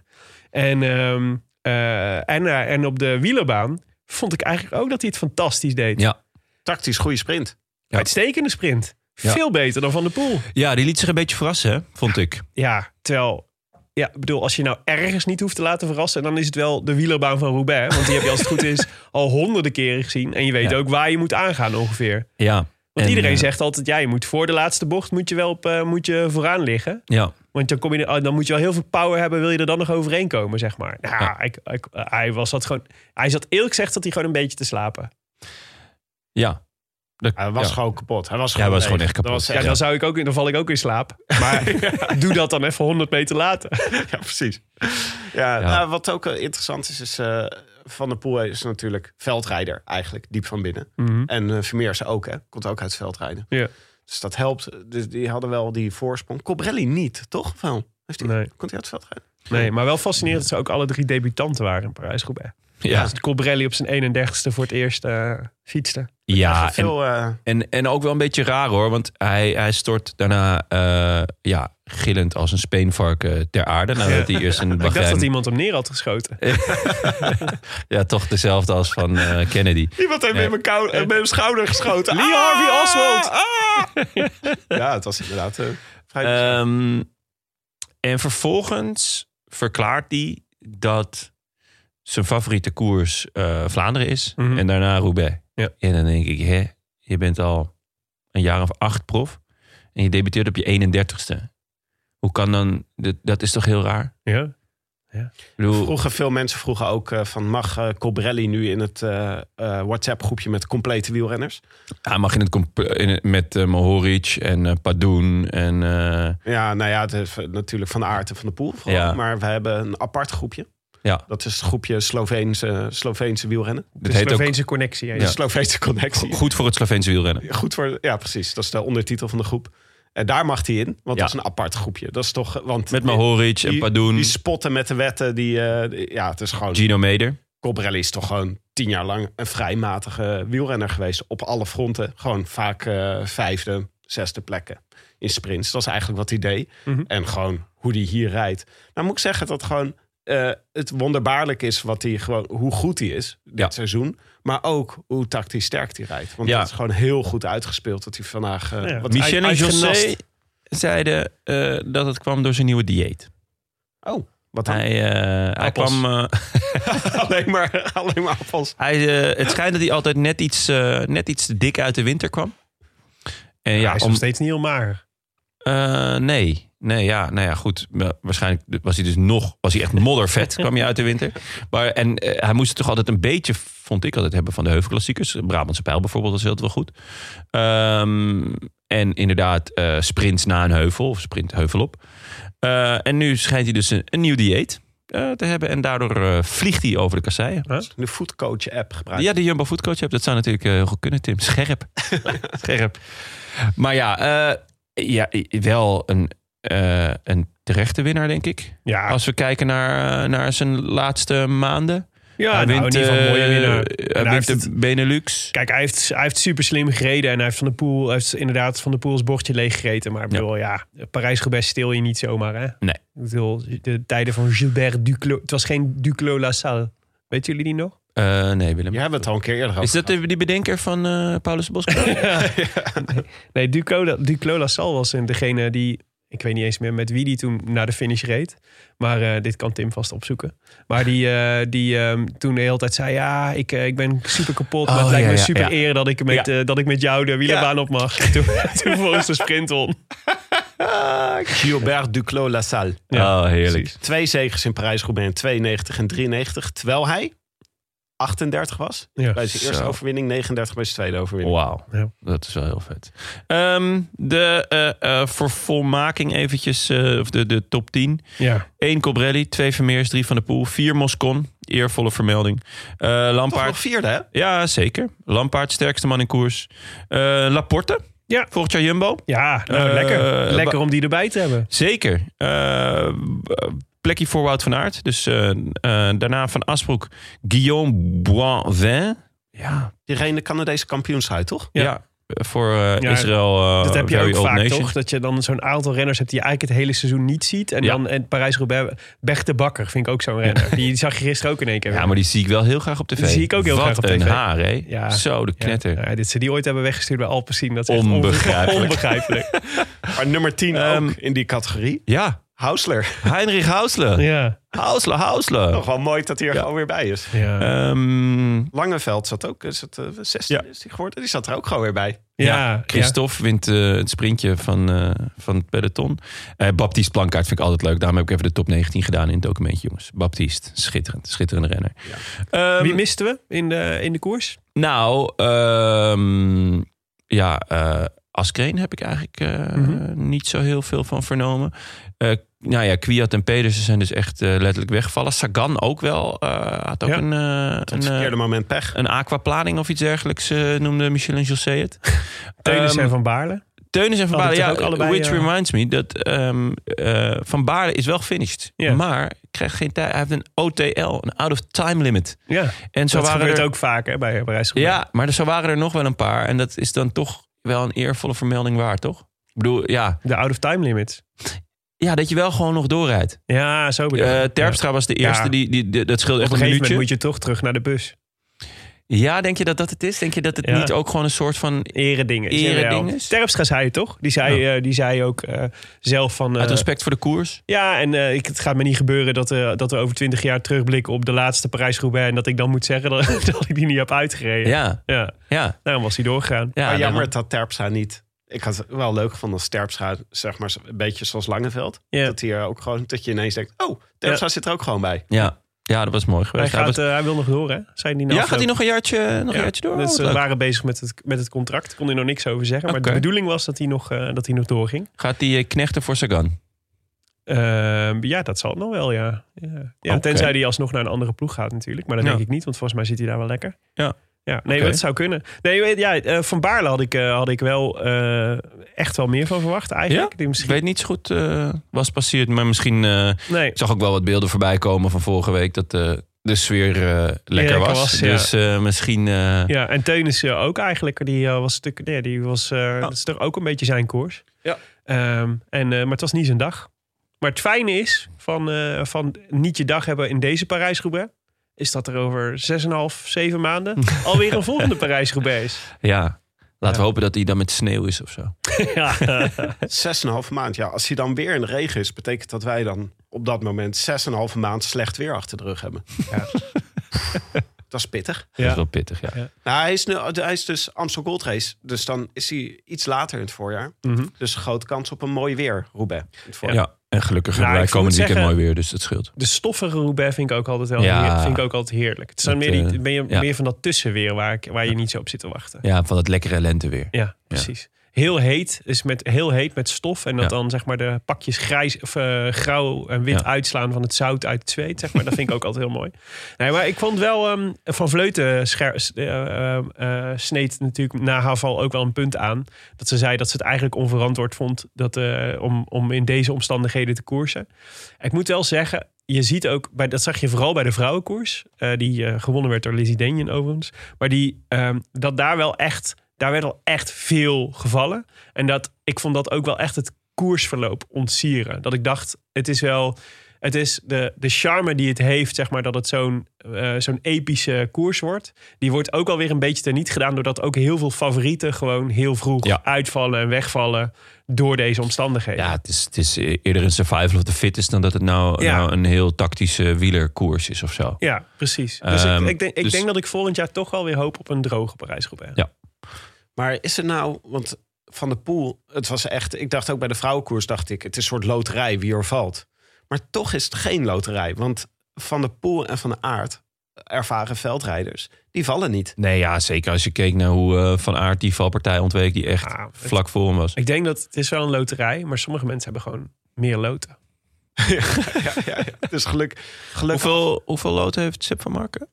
En, ehm, eh, en, en op de wielerbaan vond ik eigenlijk ook dat hij het fantastisch deed. Ja. Tactisch goede sprint. Ja. Uitstekende sprint. Ja. Veel beter dan Van der Poel. ja, die liet zich een beetje verrassen, hè, vond ik. Ja, terwijl... Ja, ik bedoel, als je nou ergens niet hoeft te laten verrassen... dan is het wel de wielerbaan van Roubaix. Want die heb je als het goed is al honderden keren gezien. En je weet Ja. ook waar je moet aangaan ongeveer. Ja. Want En, iedereen eh, zegt altijd... ja, je moet voor de laatste bocht moet je wel op, eh, moet je vooraan liggen. Ja, Want dan, kom je, oh, dan moet je wel heel veel power hebben... wil je er dan nog overheen komen, zeg maar. Nou, Ja. ik, ik- hij, was dat gewoon, hij zat eerlijk gezegd... dat hij gewoon een beetje te slapen. ja. Hij was ja. gewoon kapot. Hij was Ja, hij gewoon, was gewoon echt kapot. Was Ja, dan, zou ik ook, dan val ik ook in slaap. Maar doe dat dan even 100 meter later. Ja, precies. Ja, Ja. nou, wat ook eh, interessant is, is eh, Van der Poel is natuurlijk veldrijder eigenlijk, diep van binnen. En uh, Vermeers ook, hè. Komt ook uit het veldrijden. Ja. Dus dat helpt. Dus die hadden wel die voorsprong. Cobrelli niet, toch? Of wel? Heeft hij, Nee. Komt hij uit het? Nee, maar wel fascinerend dat ze ook alle drie debutanten waren in Parijs-Roubaix. Ja, Dus Colbrelli op zijn 31ste voor het eerst eh fietste. ja en, veel, eh, en, en ook wel een beetje raar hoor. Want hij, hij stort daarna eh, ja, gillend als een speenvarken ter aarde. Nadat hij eerst een Ik dacht dat iemand hem neer had geschoten. Ja, toch dezelfde als van Kennedy. Iemand heeft Ja. met, mijn kou- met mijn schouder geschoten. Lee Harvey Oswald. ah! ja, het was inderdaad eh, vrij... Ehm, en vervolgens verklaart hij dat zijn favoriete koers eh, Vlaanderen is. Mhm. En daarna Roubaix. Ja. En dan denk ik, hè, je bent al een jaar of acht prof. En je debuteert op je 31ste. Hoe kan dan... Dat, dat is toch heel raar? Ja. Bedoel, Vroegen veel mensen vroegen ook eh, van mag eh, Cobrelli nu in het eh, eh, WhatsApp groepje met complete wielrenners? hij mag in het, comp- in het- met uh, Mohoric en eh Padoen en... eh, Ja, nou ja, het is natuurlijk van de aard en van de poel. vooral. Ja. Maar we hebben een apart groepje. Ja, Dat is het groepje Sloveense, Sloveense wielrennen. De dit heet ook Sloveense connectie. De het. Sloveense connectie. goed voor het Sloveense wielrennen. Goed voor, ja, precies. Dat is de ondertitel van de groep. En daar mag hij in, want Ja. dat is een apart groepje. Dat is toch, want Met Mohoric en die, Padoen, die spotten met de wetten, die, eh, die- ja, het is gewoon. Gino Meder. Colbrelli is toch gewoon tien jaar lang een vrij matige wielrenner geweest. Op alle fronten. Gewoon vaak eh, vijfde, zesde plekken in sprints. Dat is eigenlijk wat hij deed. Mhm. En gewoon hoe hij hier rijdt. Nou moet ik zeggen dat gewoon eh, het wonderbaarlijk is wat hij gewoon, hoe goed hij is dit Ja. seizoen. Maar ook hoe tactisch sterk hij rijdt. Want Ja. het is gewoon heel goed uitgespeeld dat hij vandaag... eh, Ja. wat Michel en José zeiden eh, dat het kwam door zijn nieuwe dieet. Oh, wat dan? Hij, eh, hij kwam... eh, alleen, maar, alleen maar appels. hij, het schijnt dat hij altijd net iets, net iets te dik uit de winter kwam. En Ja, ja, hij is om, nog steeds niet heel mager. Eh, nee. Nee, ja, nou ja, goed. Wa- Waarschijnlijk was hij dus nog, was hij echt moddervet, kwam hij uit de winter. Maar, en eh, hij moest het toch altijd een beetje, vond ik altijd, hebben van de heuvelklassiekers. Brabantse Pijl bijvoorbeeld, dat is altijd wel goed. Ehm, en inderdaad, eh sprints na een heuvel, of sprint heuvel op. Eh, en nu schijnt hij dus een, een nieuw dieet eh, te hebben. En daardoor eh, vliegt hij over de kasseien. De foodcoach app gebruiken. Ja, de Jumbo Foodcoach hebt. Dat zou natuurlijk heel goed kunnen, Tim. Scherp. Scherp. Maar ja, eh, ja wel een, eh, een terechte winnaar, denk ik. Ja, Als we kijken naar, eh, naar zijn laatste maanden. ja hij nou, wint, een mooie eh, winnaar. hij wint heeft de het- Benelux. Kijk, hij heeft, hij heeft super slim gereden en hij heeft van de pool, heeft inderdaad van de poels bordje leeggereten. Maar ik bedoel, ja, Parijs-Roubaix stil je niet zomaar, hè? Nee. Ik bedoel, de tijden van Gilbert Duclos, het was geen Duclos-Lassalle. Weten jullie die nog? Eh, nee, Willem. Jij hebt het al een keer eerder over Is dat de- die bedenker van eh, Paulus Bosco? Nee, Duclos, Duclos-Lassalle was degene die, ik weet niet eens meer met wie die toen naar de finish reed. Maar eh, dit kan Tim vast opzoeken. Maar die, eh, die ehm, toen de hele tijd zei, ja, ik, ik ben super kapot. maar Oh, het lijkt ja, me ja, super ja. eer dat ik met, eh, dat ik met jou de wielerbaan op mag. toen, toen volgens de sprint won. Gilbert Duclos-Lassalle. oh, heerlijk. Precies. Twee zegens in Parijs-Roubaix in 92 en 93. Terwijl hij 38 was. Ja. Bij zijn eerste Zo. overwinning, 39 bij zijn tweede overwinning. Wauw, Ja. dat is wel heel vet. Ehm, de eh, eh, voor eventjes, eh, of de, de top 10. Ja. 1 Colbrelli, 2 Vermeers, 3 Van der Poel, 4 Moscon. Eervolle vermelding. Eh Toch Lampaard, nog vierde, hè? ja zeker. Lampaard, sterkste man in koers. Eh, Laporte, Ja. volgend jaar Jumbo. Ja, nou, lekker. Lekker om die erbij te hebben. Zeker. Plekje voor Wout van Aert. Dus eh, eh, daarna Van Asbroek, Guillaume Boivin. Ja, Die reed de Canadese kampioenshuid, toch? ja. voor eh, Ja, Israël. eh, Dat heb je ook vaak, Nation. toch? Dat je dan zo'n aantal renners hebt die je eigenlijk het hele seizoen niet ziet. En Ja. dan en Parijs-Roubaix, Bert de Bakker vind ik ook zo'n renner. Die zag je gisteren ook in één keer. Ja, maar die zie ik wel heel graag op tv. Die zie ik ook heel Wat graag op een tv. haar, hè? Ja. Zo, de knetter. Ja, dit ze die ooit hebben weggestuurd bij Alpecin. Dat is echt Onbegrijpelijk. onbe- onbegrijpelijk. Maar nummer 10 Ehm, ook in die categorie. Ja, Hausler. Heinrich Hausler. ja. Hausler, Hausler. Nog wel mooi dat hij er Ja. gewoon weer bij is. Ja. Ehm, Langeveld zat ook, is het eh, 16 Ja. is hij geworden? Die zat er ook gewoon weer bij. ja. Christophe wint eh, het sprintje van, eh, van het peloton. Eh Baptiste Plankaart vind ik altijd leuk. Daarom heb ik even de top 19 gedaan in het documentje, jongens. Baptiste, schitterend. Schitterende renner. Ehm, Wie misten we in de, in de koers? Nou, ehm, ja, eh Askreen heb ik eigenlijk eh, Mhm. niet zo heel veel van vernomen. Eh nou ja, Kwiat en Pedersen zijn dus echt eh, letterlijk weggevallen. Sagan ook wel. eh, had ook Ja. een, eh, een, verkeerde moment pech. een aquaplaning of iets dergelijks, noemde Michel en José het. Teunis Ehm, en Van Baarle. Teunis en Van Hadden Baarle, ja, ook allebei, which reminds me dat ehm, eh, Van Baarle is wel gefinished. Ja. Maar krijgt geen tijd. Hij heeft een OTL, een out of time limit. Ja, En zo dat waren gebeurt er, ook vaak hè, bij Parijs-Roubaix. Ja, maar er zo waren er nog wel een paar. En dat is dan toch wel een eervolle vermelding waard, toch? Ik bedoel, ja, De out-of-time limits. Ja dat je wel gewoon nog doorrijdt. Ja, zo bedoel Eh ik. Terpstra was de eerste, Ja. die, die, die- dat scheelde echt een een gegeven moment minuutje. moet je toch terug naar de bus. Ja, denk je dat dat het is? Denk je dat het Ja. niet ook gewoon een soort van... Eredingen. Eredingen is? Terpstra zei het toch? Die zei, eh, die zei ook eh, zelf van... eh, Uit respect voor de koers? ja, en eh, ik, het gaat me niet gebeuren dat, eh, dat we over twintig jaar terugblikken op de laatste Parijs-Roubaix... en dat ik dan moet zeggen dat, dat ik die niet heb uitgereden. Ja, ja. ja. Daarom was hij doorgegaan. ja maar jammer dat Terpstra niet... Ik had het wel leuk gevonden als Terpstra, zeg maar, een beetje zoals Langeveld. Ja. Dat, hij er ook gewoon, dat je ineens denkt, oh, Terpstra zit er ook gewoon bij. Ja. ja, dat was mooi Hij, geweest. gaat, was- eh, hij wil nog door, hè? Zijn die na ja, gaat hij nog een jaartje, nog een Ja. jaartje door? Dus Oh, ze leuk. waren bezig met het, met het contract. Daar kon hij nog niks over zeggen. Maar de bedoeling was dat hij nog, eh, dat hij nog doorging. Gaat hij eh, knechten voor Sagan? Ehm, ja, dat zal het nog wel, ja. ja. ja. Tenzij hij alsnog naar een andere ploeg gaat natuurlijk. Maar dat Ja. denk ik niet, want volgens mij zit hij daar wel lekker. Ja. Ja, nee, dat zou kunnen. Nee, weet- ja, eh, van Baarle had ik, eh, had ik wel eh, echt wel meer van verwacht eigenlijk. Die Ik misschien, weet niet zo goed eh was passeerd, maar misschien... nee, ik zag ook wel wat beelden voorbij komen van vorige week... dat, de sfeer eh, lekker was. was, ja. Dus eh, misschien... Ja, en Teunis ook eigenlijk. Die was natuurlijk, nee, die was, eh, dat is toch ook een beetje zijn koers. Ja. Ehm, en, maar het was niet zijn dag. Maar het fijne is van, van niet je dag hebben in deze Parijs-Roubaix, is dat er over 6,5, 7 maanden alweer een volgende Parijs-Roubaix is. ja, laten we hopen dat hij dan met sneeuw is of zo. ja. Zes en een halve maand. Ja, als hij dan weer in de regen is, betekent dat wij dan op dat moment zes en een halve maand slecht weer achter de rug hebben. Ja. Dat is pittig. Dat is wel pittig, ja. Ja. Nou, hij, is nu, hij is dus Amstel Gold Race. Dus dan is hij iets later in het voorjaar. Mhm. Dus grote kans op een mooi weer, Roubaix. In het voorjaar. Ja, en gelukkig Nou, hebben wij komend weekend zeggen- mooi weer, dus dat scheelt. De stoffige Roubaix vind ik ook altijd wel Ja. heer- vind ik ook altijd heerlijk. Het zijn Dat, meer, die, eh, ben je ja. meer van dat tussenweer waar, ik, waar je niet zo op zit te wachten. Ja, van het lekkere lenteweer. Ja, precies. Heel heet, is met, heel heet met stof. En dat Ja. dan zeg maar de pakjes grijs, of, eh, grauw en wit Ja. uitslaan van het zout uit het zweet. Zeg maar. Dat vind ik ook altijd heel mooi. Nee, maar ik vond wel ehm, Van Vleuten scher, eh, eh, eh, sneed natuurlijk na haar val ook wel een punt aan. Dat ze zei dat ze het eigenlijk onverantwoord vond dat, om, om in deze omstandigheden te koersen. Ik moet wel zeggen, je ziet ook, bij, dat zag je vooral bij de vrouwenkoers. die gewonnen werd door Lizzie Denjen overigens. Maar die, ehm, dat daar wel echt, daar werd al echt veel gevallen. En dat, ik vond dat ook wel echt het koersverloop ontsieren. Dat ik dacht, het is wel, het is de, de charme die het heeft, zeg maar, dat het zo'n eh, zo'n epische koers wordt. Die wordt ook alweer een beetje teniet gedaan, doordat ook heel veel favorieten gewoon heel vroeg Ja. uitvallen en wegvallen door deze omstandigheden. Ja, het is, het is eerder een survival of the fittest dan dat het nou, Ja. nou een heel tactische wielerkoers is of zo. Ja, precies. Dus Ehm, ik, ik, denk, ik dus- denk dat ik volgend jaar toch wel weer hoop op een droge Parijs-Roubaix. Ja. Maar is het nou, want Van de Poel, het was echt, ik dacht ook bij de vrouwenkoers, dacht ik, het is een soort loterij wie er valt. Maar toch is het geen loterij, want Van de Poel en Van de Aert, ervaren veldrijders, die vallen niet. Nee, ja, zeker als je keek naar hoe eh, Van Aert die valpartij ontweek... die echt Ja, het- vlak voor hem was. Ik denk dat het is wel een loterij, maar sommige mensen hebben gewoon meer loten. ja, ja, ja. Dus geluk, gelukkig Hoeveel, hoeveel loten heeft Sepp van Marken?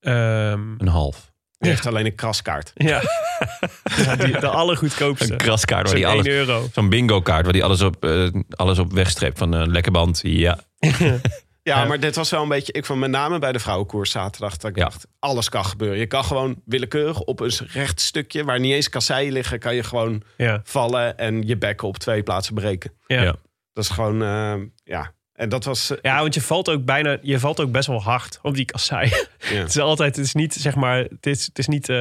Ehm, Een half. Die heeft alleen een kraskaart. ja. ja die, de allergoedkoopste. Een kraskaart waar 1 alles... euro. Zo'n bingo kaart waar hij alles op, eh, alles op wegstreept. Van een lekker band, ja. Ja, Ja. maar dit was wel een beetje, ik vond met name bij de vrouwenkoers zaterdag, dat ik Ja. dacht, alles kan gebeuren. Je kan gewoon willekeurig op een recht stukje, waar niet eens kasseien liggen, kan je gewoon Ja, vallen en je bekken op twee plaatsen breken. ja. Ja. ja. Dat is gewoon, eh, ja. En dat was, eh, want je valt ook bijna, je valt ook best wel hard op die kassei. ja. het is altijd, het is niet zeg maar, het is, het is niet, eh,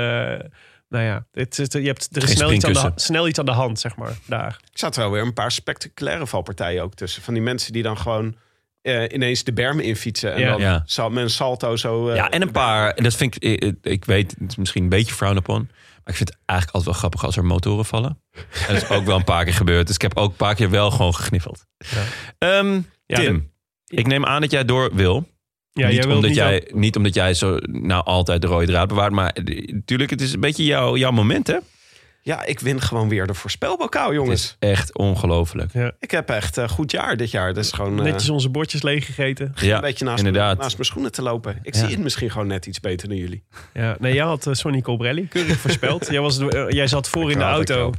nou ja, het je hebt er is snel iets, aan de, snel iets aan de hand, zeg maar, daar. Er zaten wel weer een paar spectaculaire valpartijen ook tussen. Van die mensen die dan gewoon eh, ineens de bermen infietsen. En Ja. dan Ja. zal met een salto zo... eh, Ja, en een paar, en dat vind ik, ik, ik weet, het is misschien een beetje frown upon. Maar ik vind het eigenlijk altijd wel grappig als er motoren vallen. En dat is ook wel een paar keer gebeurd. Dus ik heb ook een paar keer wel gewoon gegniffeld. Ehm, Ja, Tim, ik neem aan dat jij door wil. Ja, niet, jij omdat niet jij, niet omdat jij zo nou altijd de rode draad bewaart. Maar eh, natuurlijk, het is een beetje jouw, jouw moment, hè? Ja, ik win gewoon weer de voorspelbokaal, Het jongens. is echt ongelooflijk. Ik heb echt een goed jaar dit jaar. Dat is gewoon eh, netjes onze bordjes leeggegeten. Ja, een beetje naast, inderdaad. naast mijn schoenen te lopen. Ik Ja. zie het misschien gewoon net iets beter dan jullie. Ja, nee, jij had eh, Sonny Colbrelli keurig voorspeld. jij, was, eh, jij zat voor in de auto.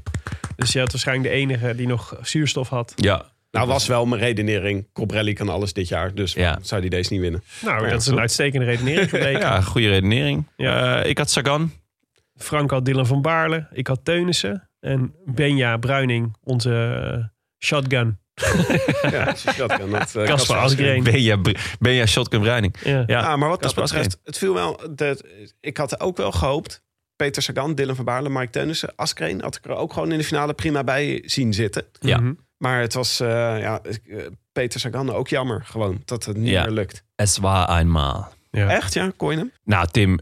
Dus jij had waarschijnlijk de enige die nog zuurstof had. Ja, Nou was wel mijn redenering. Cobrelli kan alles dit jaar. Dus Ja. zou die deze niet winnen? Nou, dat is een goed. uitstekende redenering gebleken. ja goede redenering. Ja. Eh, ik had Sagan. Frank had Dylan van Baarle. Ik had Teunissen. En Benja Bruining, onze eh, shotgun. Ja, als je dat. Dat, eh, Kasper Asgreen. Benja, Benja Shotgun Bruining. Ja. Ja, maar wat dat betreft, het viel wel. De, ik had ook wel gehoopt. Peter Sagan, Dylan van Baarle, Mike Teunissen, Askreen... had ik er ook gewoon in de finale prima bij zien zitten. Ja. Mhm. Maar het was, eh, ja, eh, Peter Sagan ook jammer gewoon dat het niet Ja. meer lukt. Es war einmal. Ja. Echt, ja? Kon je hem? Nou, Tim,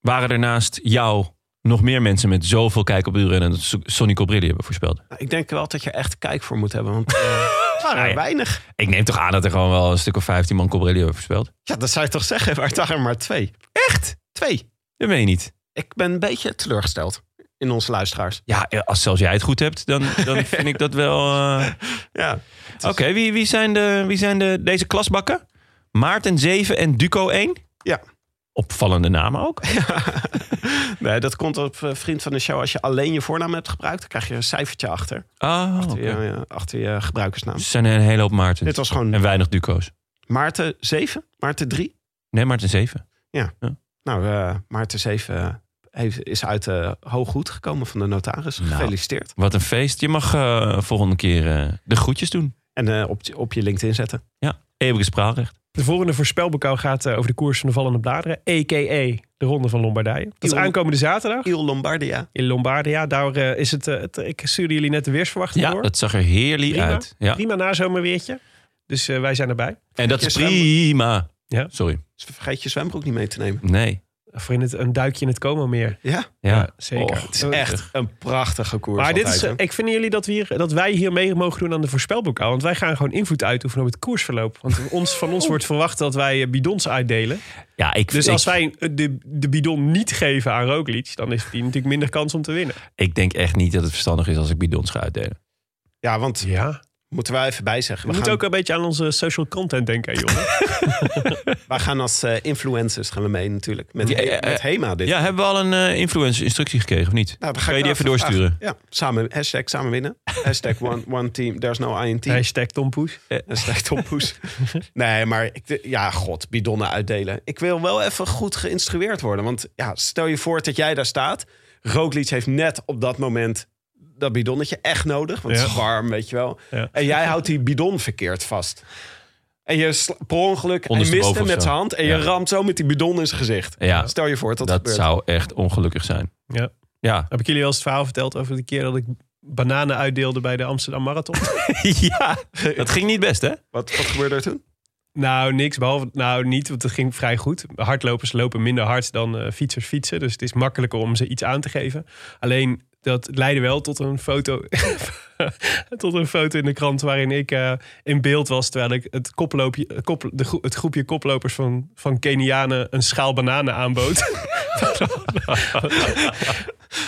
waren er naast jou nog meer mensen met zoveel kijk op wielrennen dat So- Sonny Colbrelli hebben voorspeld? Nou, ik denk wel dat je er echt kijk voor moet hebben. Want eh, het waren er Ja, ja. weinig. Ik neem toch aan dat er gewoon wel een stuk of 15 man Colbrelli hebben voorspeld? Ja, dat zou je toch zeggen. Maar het waren er maar twee. Echt? Twee. Dat meen je niet. Ik ben een beetje teleurgesteld in onze luisteraars. Ja, als zelfs jij het goed hebt, dan, dan vind ik dat wel... eh, Ja. Oké, wie, wie zijn, de, wie zijn de, deze klasbakken? Maarten 7 en Duco 1? Ja. Opvallende namen ook. nee, dat komt op eh, vriend van de show. Als je alleen je voornaam hebt gebruikt, dan krijg je een cijfertje achter. Ah, Achter, je, ja, achter je gebruikersnaam. Er zijn een hele hoop Maartens. Dit was gewoon En weinig Duco's. Maarten 7, Maarten 3. Nee, Maarten 7. Nou, eh Maarten Zeven eh, heeft, is uit de hooggoed gekomen van de notaris. Nou. Gefeliciteerd. Wat een feest. Je mag eh, volgende keer eh, de groetjes doen. En eh, op, je- op je LinkedIn zetten. Ja, eeuwige spraalrecht. De volgende voorspelbokaal gaat over de koers van de vallende bladeren. A.k.a. de Ronde van Lombardije. Dat is Il- aankomende zaterdag Il Lombardia. in Lombardia. Daar is het, het... Ik stuurde jullie net de weersverwachting Ja, door. dat zag er heerlijk Prima. uit. Ja. Prima nazomerweertje. Dus wij zijn erbij. En dat is prima. Ja. Sorry. Dus vergeet je zwembroek niet mee te nemen. Nee. Voor in het, een duikje in het Como meer. Ja, Ja, zeker. Oh, het is echt een prachtige koers. Maar dit is, hè? ik vind jullie dat, we hier, dat wij hier mee mogen doen aan de voorspelbokaal. Want wij gaan gewoon invloed uitoefenen op het koersverloop. Want ons, van ons wordt verwacht dat wij eh, bidons uitdelen. ja ik, Dus ik, als wij de, de bidon niet geven aan Roglic... dan is die natuurlijk minder kans om te winnen. ik denk echt niet dat het verstandig is als ik bidons ga uitdelen. Ja, want Ja. Moeten wij even bijzeggen. We We, moeten gaan, ook een beetje aan onze social content denken, jongen. wij gaan als eh, influencers gaan we mee natuurlijk. Met, Ja, met Hema dit. Ja, hebben we al een eh, influencer instructie gekregen of niet? Nou, dan Kan je ik die even doorsturen? vragen. Ja, samen, hashtag samen winnen. Hashtag one, one team, there's no I in team. Hashtag Tom Poes. Hashtag nee, maar ik, ja, god, bidonnen uitdelen. Ik wil wel even goed geïnstrueerd worden. Want ja, stel je voor dat jij daar staat. Roglic heeft net op dat moment dat bidonnetje echt nodig. Want het is Ja. warm, weet je wel. Ja. En jij houdt die bidon verkeerd vast. En je per ongeluk, hij mist hem met zijn hand. En Ja. je ramt zo met die bidon in zijn gezicht. Ja. Stel je voor dat dat, Dat zou echt ongelukkig zijn. Ja. Ja. Heb ik jullie al eens het verhaal verteld over de keer dat ik bananen uitdeelde bij de Amsterdam Marathon? ja, dat ging niet best, hè? Wat, wat gebeurde er toen? Nou, niks. Behalve, nou, niet, want het ging vrij goed. Hardlopers lopen minder hard dan eh, fietsers fietsen. Dus het is makkelijker om ze iets aan te geven. Alleen, dat leidde wel tot een foto, tot een foto in de krant waarin ik eh, in beeld was. Terwijl ik het, koploopje, kop, de, gro- het groepje koplopers van, van Kenianen een schaal bananen aanbood.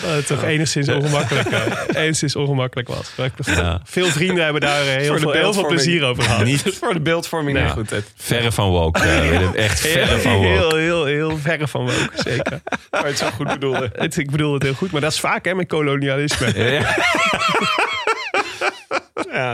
Het toch enigszins ongemakkelijk, eh, enigszins ongemakkelijk was. Ja. Veel vrienden hebben daar eh, heel, veel, heel veel beeldvorming. plezier over gehad. Niet Voor de beeldvorming Nee. niet goed. Verre van woke. Willem. echt verre van woke. Heel, heel, heel verre van woke, zeker. Maar het zo goed bedoelde. Het, ik bedoel het heel goed, maar dat is vaak hè, met kolonialisme. Ja. Ja,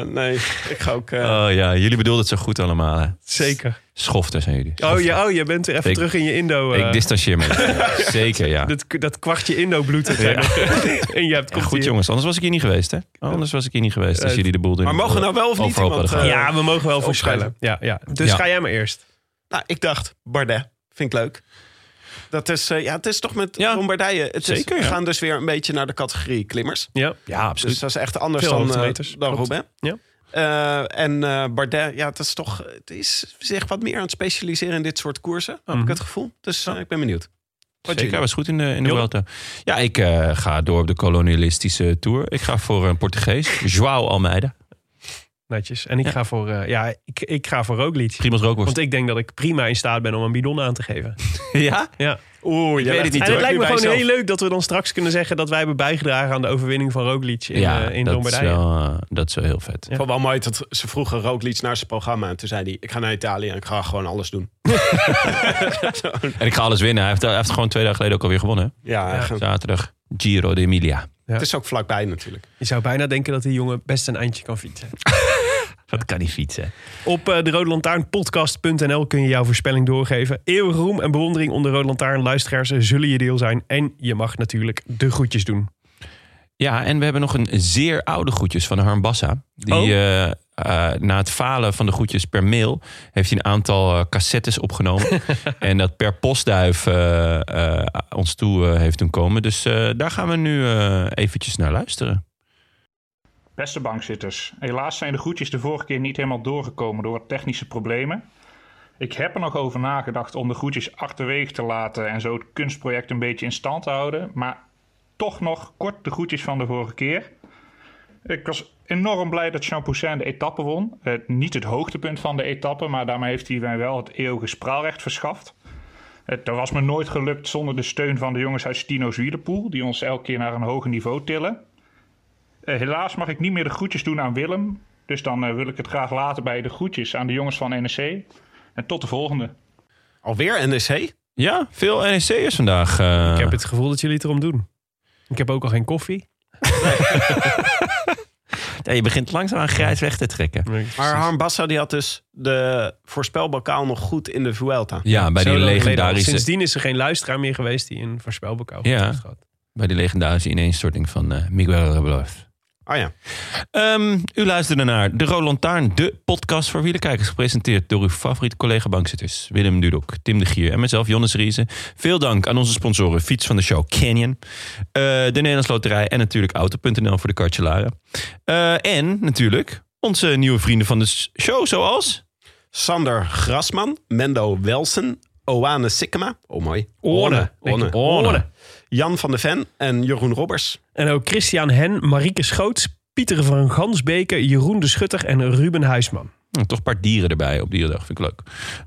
nee. Ik ga ook... eh, Oh ja, jullie bedoelden het zo goed allemaal. Hè? Zeker. Schoften zijn jullie. Oh, ja, oh, je bent weer even Ik- terug in je Indo. eh, Ik distancieer me. Zeker, ja. dat, dat kwartje Indo-bloed. nog- en je hebt Ja, goed hier- jongens, anders was ik hier niet geweest. Hè? Anders was ik hier niet geweest als Eh, jullie de boel doen. maar mogen we nou wel of niet hadden eh. Ja, we mogen wel voorspellen. Ja, ja. Dus Ja. ga jij maar eerst. Nou, ik dacht, Bardet. Vind ik leuk. Dat is, eh, ja, het is toch met Ja, Lombardije. Het is, zeker, we ja. gaan dus weer een beetje naar de categorie klimmers. Ja. Ja, absoluut. Dus dat is echt anders Veel dan, eh, dan. Roubaix. Ja. Eh, en eh, Bardet, ja, het is toch het is zich wat meer aan het specialiseren in dit soort koersen. Heb Mhm. ik het gevoel. Dus ik ben benieuwd. Wat Zeker, was goed in de, in de? Vuelta. Ja, ik eh, ga door op de kolonialistische tour. Ik ga voor een Portugees, João Almeida. Netjes. En ik Ja. ga voor, eh, ja, ik, ik ga voor Roglic. Primoz Rookworst. Want ik denk dat ik prima in staat ben om een bidon aan te geven. Ja? Ja. Oeh, je weet het niet, En het lijkt me gewoon heel leuk dat we dan straks kunnen zeggen dat wij hebben bijgedragen aan de overwinning van Roglic in, ja, eh, in dat, is Lombardije. wel, eh, dat is wel heel vet. Ja. Ik vond wel mooi dat ze vroegen Roglic naar zijn programma. En toen zei hij, ik ga naar Italië en ik ga gewoon alles doen. En ik ga alles winnen. Hij heeft, hij heeft gewoon twee dagen geleden ook alweer gewonnen. Ja, Ja. Zaterdag Giro d'Emilia. het is ook vlakbij natuurlijk. Je zou bijna denken dat die jongen best een eindje kan fietsen. Wat kan hij fietsen? Op eh, de Rode Lantaarn podcast.nl kun je jouw voorspelling doorgeven. Eeuwige roem en bewondering onder Rode Lantaarn luisteraars zullen je deel zijn. En je mag natuurlijk de groetjes doen. Ja, en we hebben nog een zeer oude groetjes van Harm Bassa. Die Oh. eh, eh, na het falen van de groetjes per mail... heeft hij een aantal cassettes opgenomen. en dat per postduif ons toe heeft doen komen. Dus daar gaan we nu eventjes naar luisteren. Beste bankzitters, helaas zijn de groetjes de vorige keer niet helemaal doorgekomen door technische problemen. Ik heb er nog over nagedacht om de groetjes achterwege te laten en zo het kunstproject een beetje in stand te houden. Maar toch nog kort de groetjes van de vorige keer. Ik was enorm blij dat Jean Poussin de etappe won. Eh, niet het hoogtepunt van de etappe, maar daarmee heeft hij mij wel het eeuwige spraalrecht verschaft. Het dat was me nooit gelukt zonder de steun van de jongens uit Stino's Wielerpool, die ons elke keer naar een hoger niveau tillen. Eh, helaas mag ik niet meer de groetjes doen aan Willem. Dus dan eh, wil ik het graag laten bij de groetjes aan de jongens van NEC. En tot de volgende. Alweer NEC? Ja, veel NEC'ers vandaag. eh. Ik heb het gevoel dat jullie het erom doen. Ik heb ook al geen koffie. Ja, je begint langzaam aan grijs weg te trekken. Maar Harm Bassa die had dus de voorspelbokaal nog goed in de Vuelta. Ja, bij Zo die legendarische... Sindsdien is er geen luisteraar meer geweest die een voorspelbokaal Ja. heeft gehad. bij die legendarische ineenstorting van Miguel Oh ja. Ehm, u luisterde naar De Roland Taarn, de podcast voor wielerkijkers. Gepresenteerd door uw favoriete collega-bankzitters. Willem Dudok, Tim de Gier en mezelf, Jonnes Riese. Veel dank aan onze sponsoren Fiets van de Show Canyon. eh, de Nederlands Loterij en natuurlijk Auto.nl voor de kartjelaren. Eh, en natuurlijk onze nieuwe vrienden van de show, zoals... Sander Grasman, Mendo Welsen, Oane Sikkema. Oh mooi. Orne. Orne. Orne. Jan van de Ven en Jeroen Robbers. En ook Christian Hen, Marieke Schoots, Pieter van Gansbeke, Jeroen de Schutter en Ruben Huisman. Toch een paar dieren erbij op Dierendag, vind ik leuk.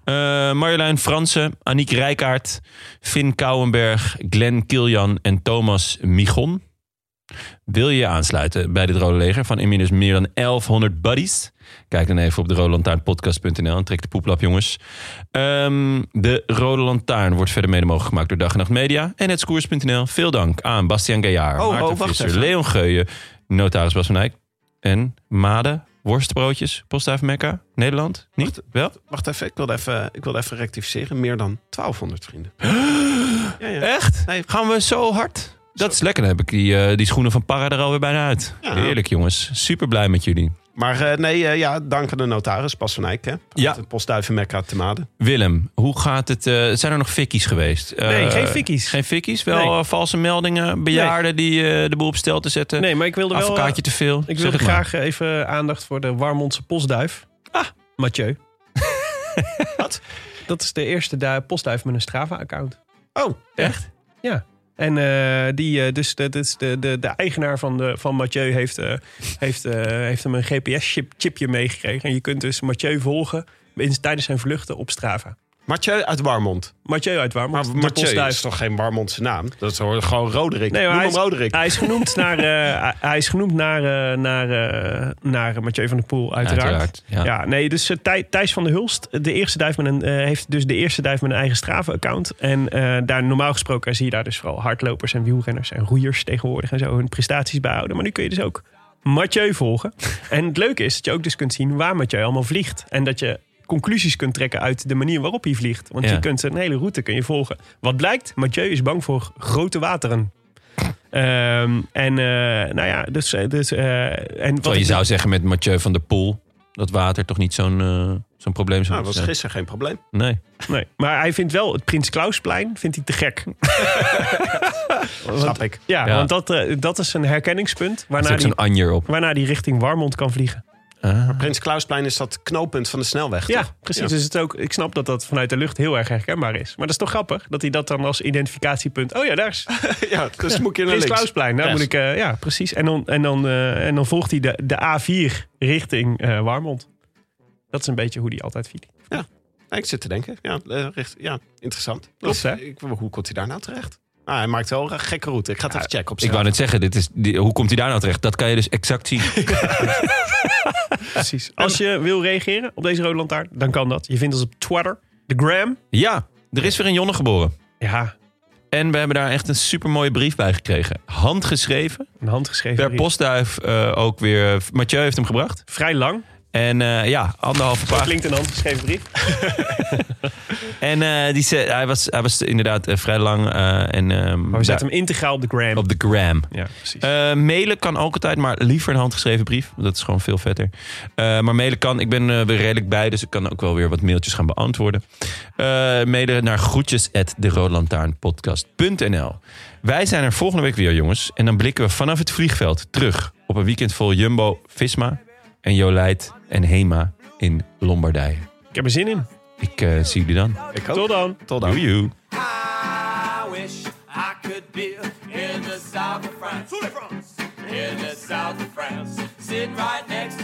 Eh, Marjolein Fransen, Aniek Rijkaard, Finn Kouwenberg, Glenn Kiljan en Thomas Migon. Wil je je aansluiten bij dit Rode Leger van inmiddels meer dan 1100 buddies? Kijk dan even op de rodelantaarnpodcast.nl en trek de poeplap, jongens. Ehm, de Rode Lantaarn wordt verder mede mogelijk gemaakt door Dag en Nacht Media en Hetskoers.nl. Veel dank aan Bastiaan Gaillard, Oh, Maarten oh, wacht Visser, even. Leon Geuyen, notaris Bas van Eyck en Made, worstbroodjes, Postduif Mekka, Nederland. Niet? Wel? Wacht even, ik wilde even, ik wilde even rectificeren. Meer dan 1200 vrienden. Ja, ja. Echt? Nee. Gaan we zo hard? Dat is lekker. Dan heb ik die, eh, die schoenen van Parra er alweer bijna uit. Ja. Heerlijk, jongens. Super blij met jullie. Maar eh, nee, eh, ja, dank aan de notaris, Bas van Eyck. Hè? Ja. De postduiven Mekka te Maden. Willem, hoe gaat het? eh, zijn er nog fikkies geweest? Nee, geen fikkies. Geen fikkies? Wel Nee. valse meldingen? Bejaarden die eh, de boel op stel te zetten? Nee, maar ik wilde wel... Advocaatje te veel? Ik wilde het maar. graag even aandacht voor de Warmondse postduif. Ah, Mathieu. Wat? Dat is de eerste du- postduif met een Strava-account. Oh, Echt? Ja. En eh, die, eh, dus de, de, de, de eigenaar van, de, van Mathieu heeft, eh, heeft, heeft hem een GPS-chipje meegekregen. En je kunt dus Mathieu volgen tijdens zijn vluchten op Strava. Mathieu uit Warmond. Mathieu uit Warmond. Maar de Mathieu postduif. is toch geen Warmondse naam? Dat is gewoon Roderick. Nee, Noem hij is, Roderick. hij is genoemd naar, eh, hij- is genoemd naar, eh, naar, eh, naar Mathieu van der Poel, uiteraard. Uiteraard, ja. Ja, nee, dus Thij- Thijs van der Hulst, de eerste duif met een, eh, heeft dus de eerste duif met een eigen Strava-account. En eh, daar normaal gesproken zie je daar dus vooral hardlopers en wielrenners en roeiers tegenwoordig en zo hun prestaties bijhouden. Maar nu kun je dus ook Mathieu volgen. en het leuke is dat je ook dus kunt zien waar Mathieu allemaal vliegt. En dat je conclusies kunt trekken uit de manier waarop hij vliegt. Want Ja. je kunt een hele route kun je volgen. Wat blijkt, Mathieu is bang voor grote wateren. Ehm, en eh, nou ja, dus... eh, dus eh, en wat je zou zeggen met Mathieu van der Poel... dat water toch niet zo'n zo'n probleem zou Nou, dat was zijn. gisteren geen probleem. Nee. Nee, maar hij vindt wel het Prins Klausplein vindt hij te gek. Snap ik. Ja, Ja. want dat, dat is een herkenningspunt Er waarna is ook hij, zo'n anjer op. waarna die richting Warmond kan vliegen. Ah. Prins Klausplein is dat knooppunt van de snelweg, Ja, toch? precies. Ja. Dus het ook, ik snap dat dat vanuit de lucht heel erg herkenbaar is. Maar dat is toch grappig dat hij dat dan als identificatiepunt. Oh ja, daar is ja, dus moet je naar Prins links. Klausplein. Daar moet ik, eh, ja, precies. En dan, en dan, eh, en dan volgt hij de, de A4 richting eh, Warmond. Dat is een beetje hoe die altijd fietst. Ja, ik zit te denken. Ja, richt- ja interessant. Klopt, Dus, hè? ik, hoe komt hij daar nou terecht? Ah, hij maakt wel een gekke route. Ik ga het even checken op Ik wou net zeggen, dit is, die- hoe komt hij daar nou terecht? Dat kan je dus exact zien. Precies. Als je wil reageren op deze rode lantaarn, dan kan dat. Je vindt ons op Twitter, de Gram. ja, er is weer een Jonne geboren. Ja, En we hebben daar echt een supermooie brief bij gekregen. Handgeschreven. een handgeschreven Per brief. postduif eh, ook weer. Mathieu heeft hem gebracht. Vrij lang. En eh, ja, anderhalve pagina. klinkt een handgeschreven brief. En eh, die, ze- hij, was, hij was inderdaad eh, vrij lang. en, ehm, Maar we zetten hem integraal op de gram. op de gram. Ja, precies. Mailen kan ook altijd, maar liever een handgeschreven brief. Dat is gewoon veel vetter. Maar mailen kan. Ik ben weer redelijk bij, dus ik kan ook wel weer wat mailtjes gaan beantwoorden. Mailen naar groetjes at Wij zijn er volgende week weer, jongens. En dan blikken we vanaf het vliegveld terug op een weekend vol Jumbo, Visma en Jolijt en Hema in Lombardije. ik heb er zin in. Ik eh, zie jullie dan. Ik ook. Tot dan. Tot dan. Doei. I wish I could be in the south of France. In the south of France. Sitting right next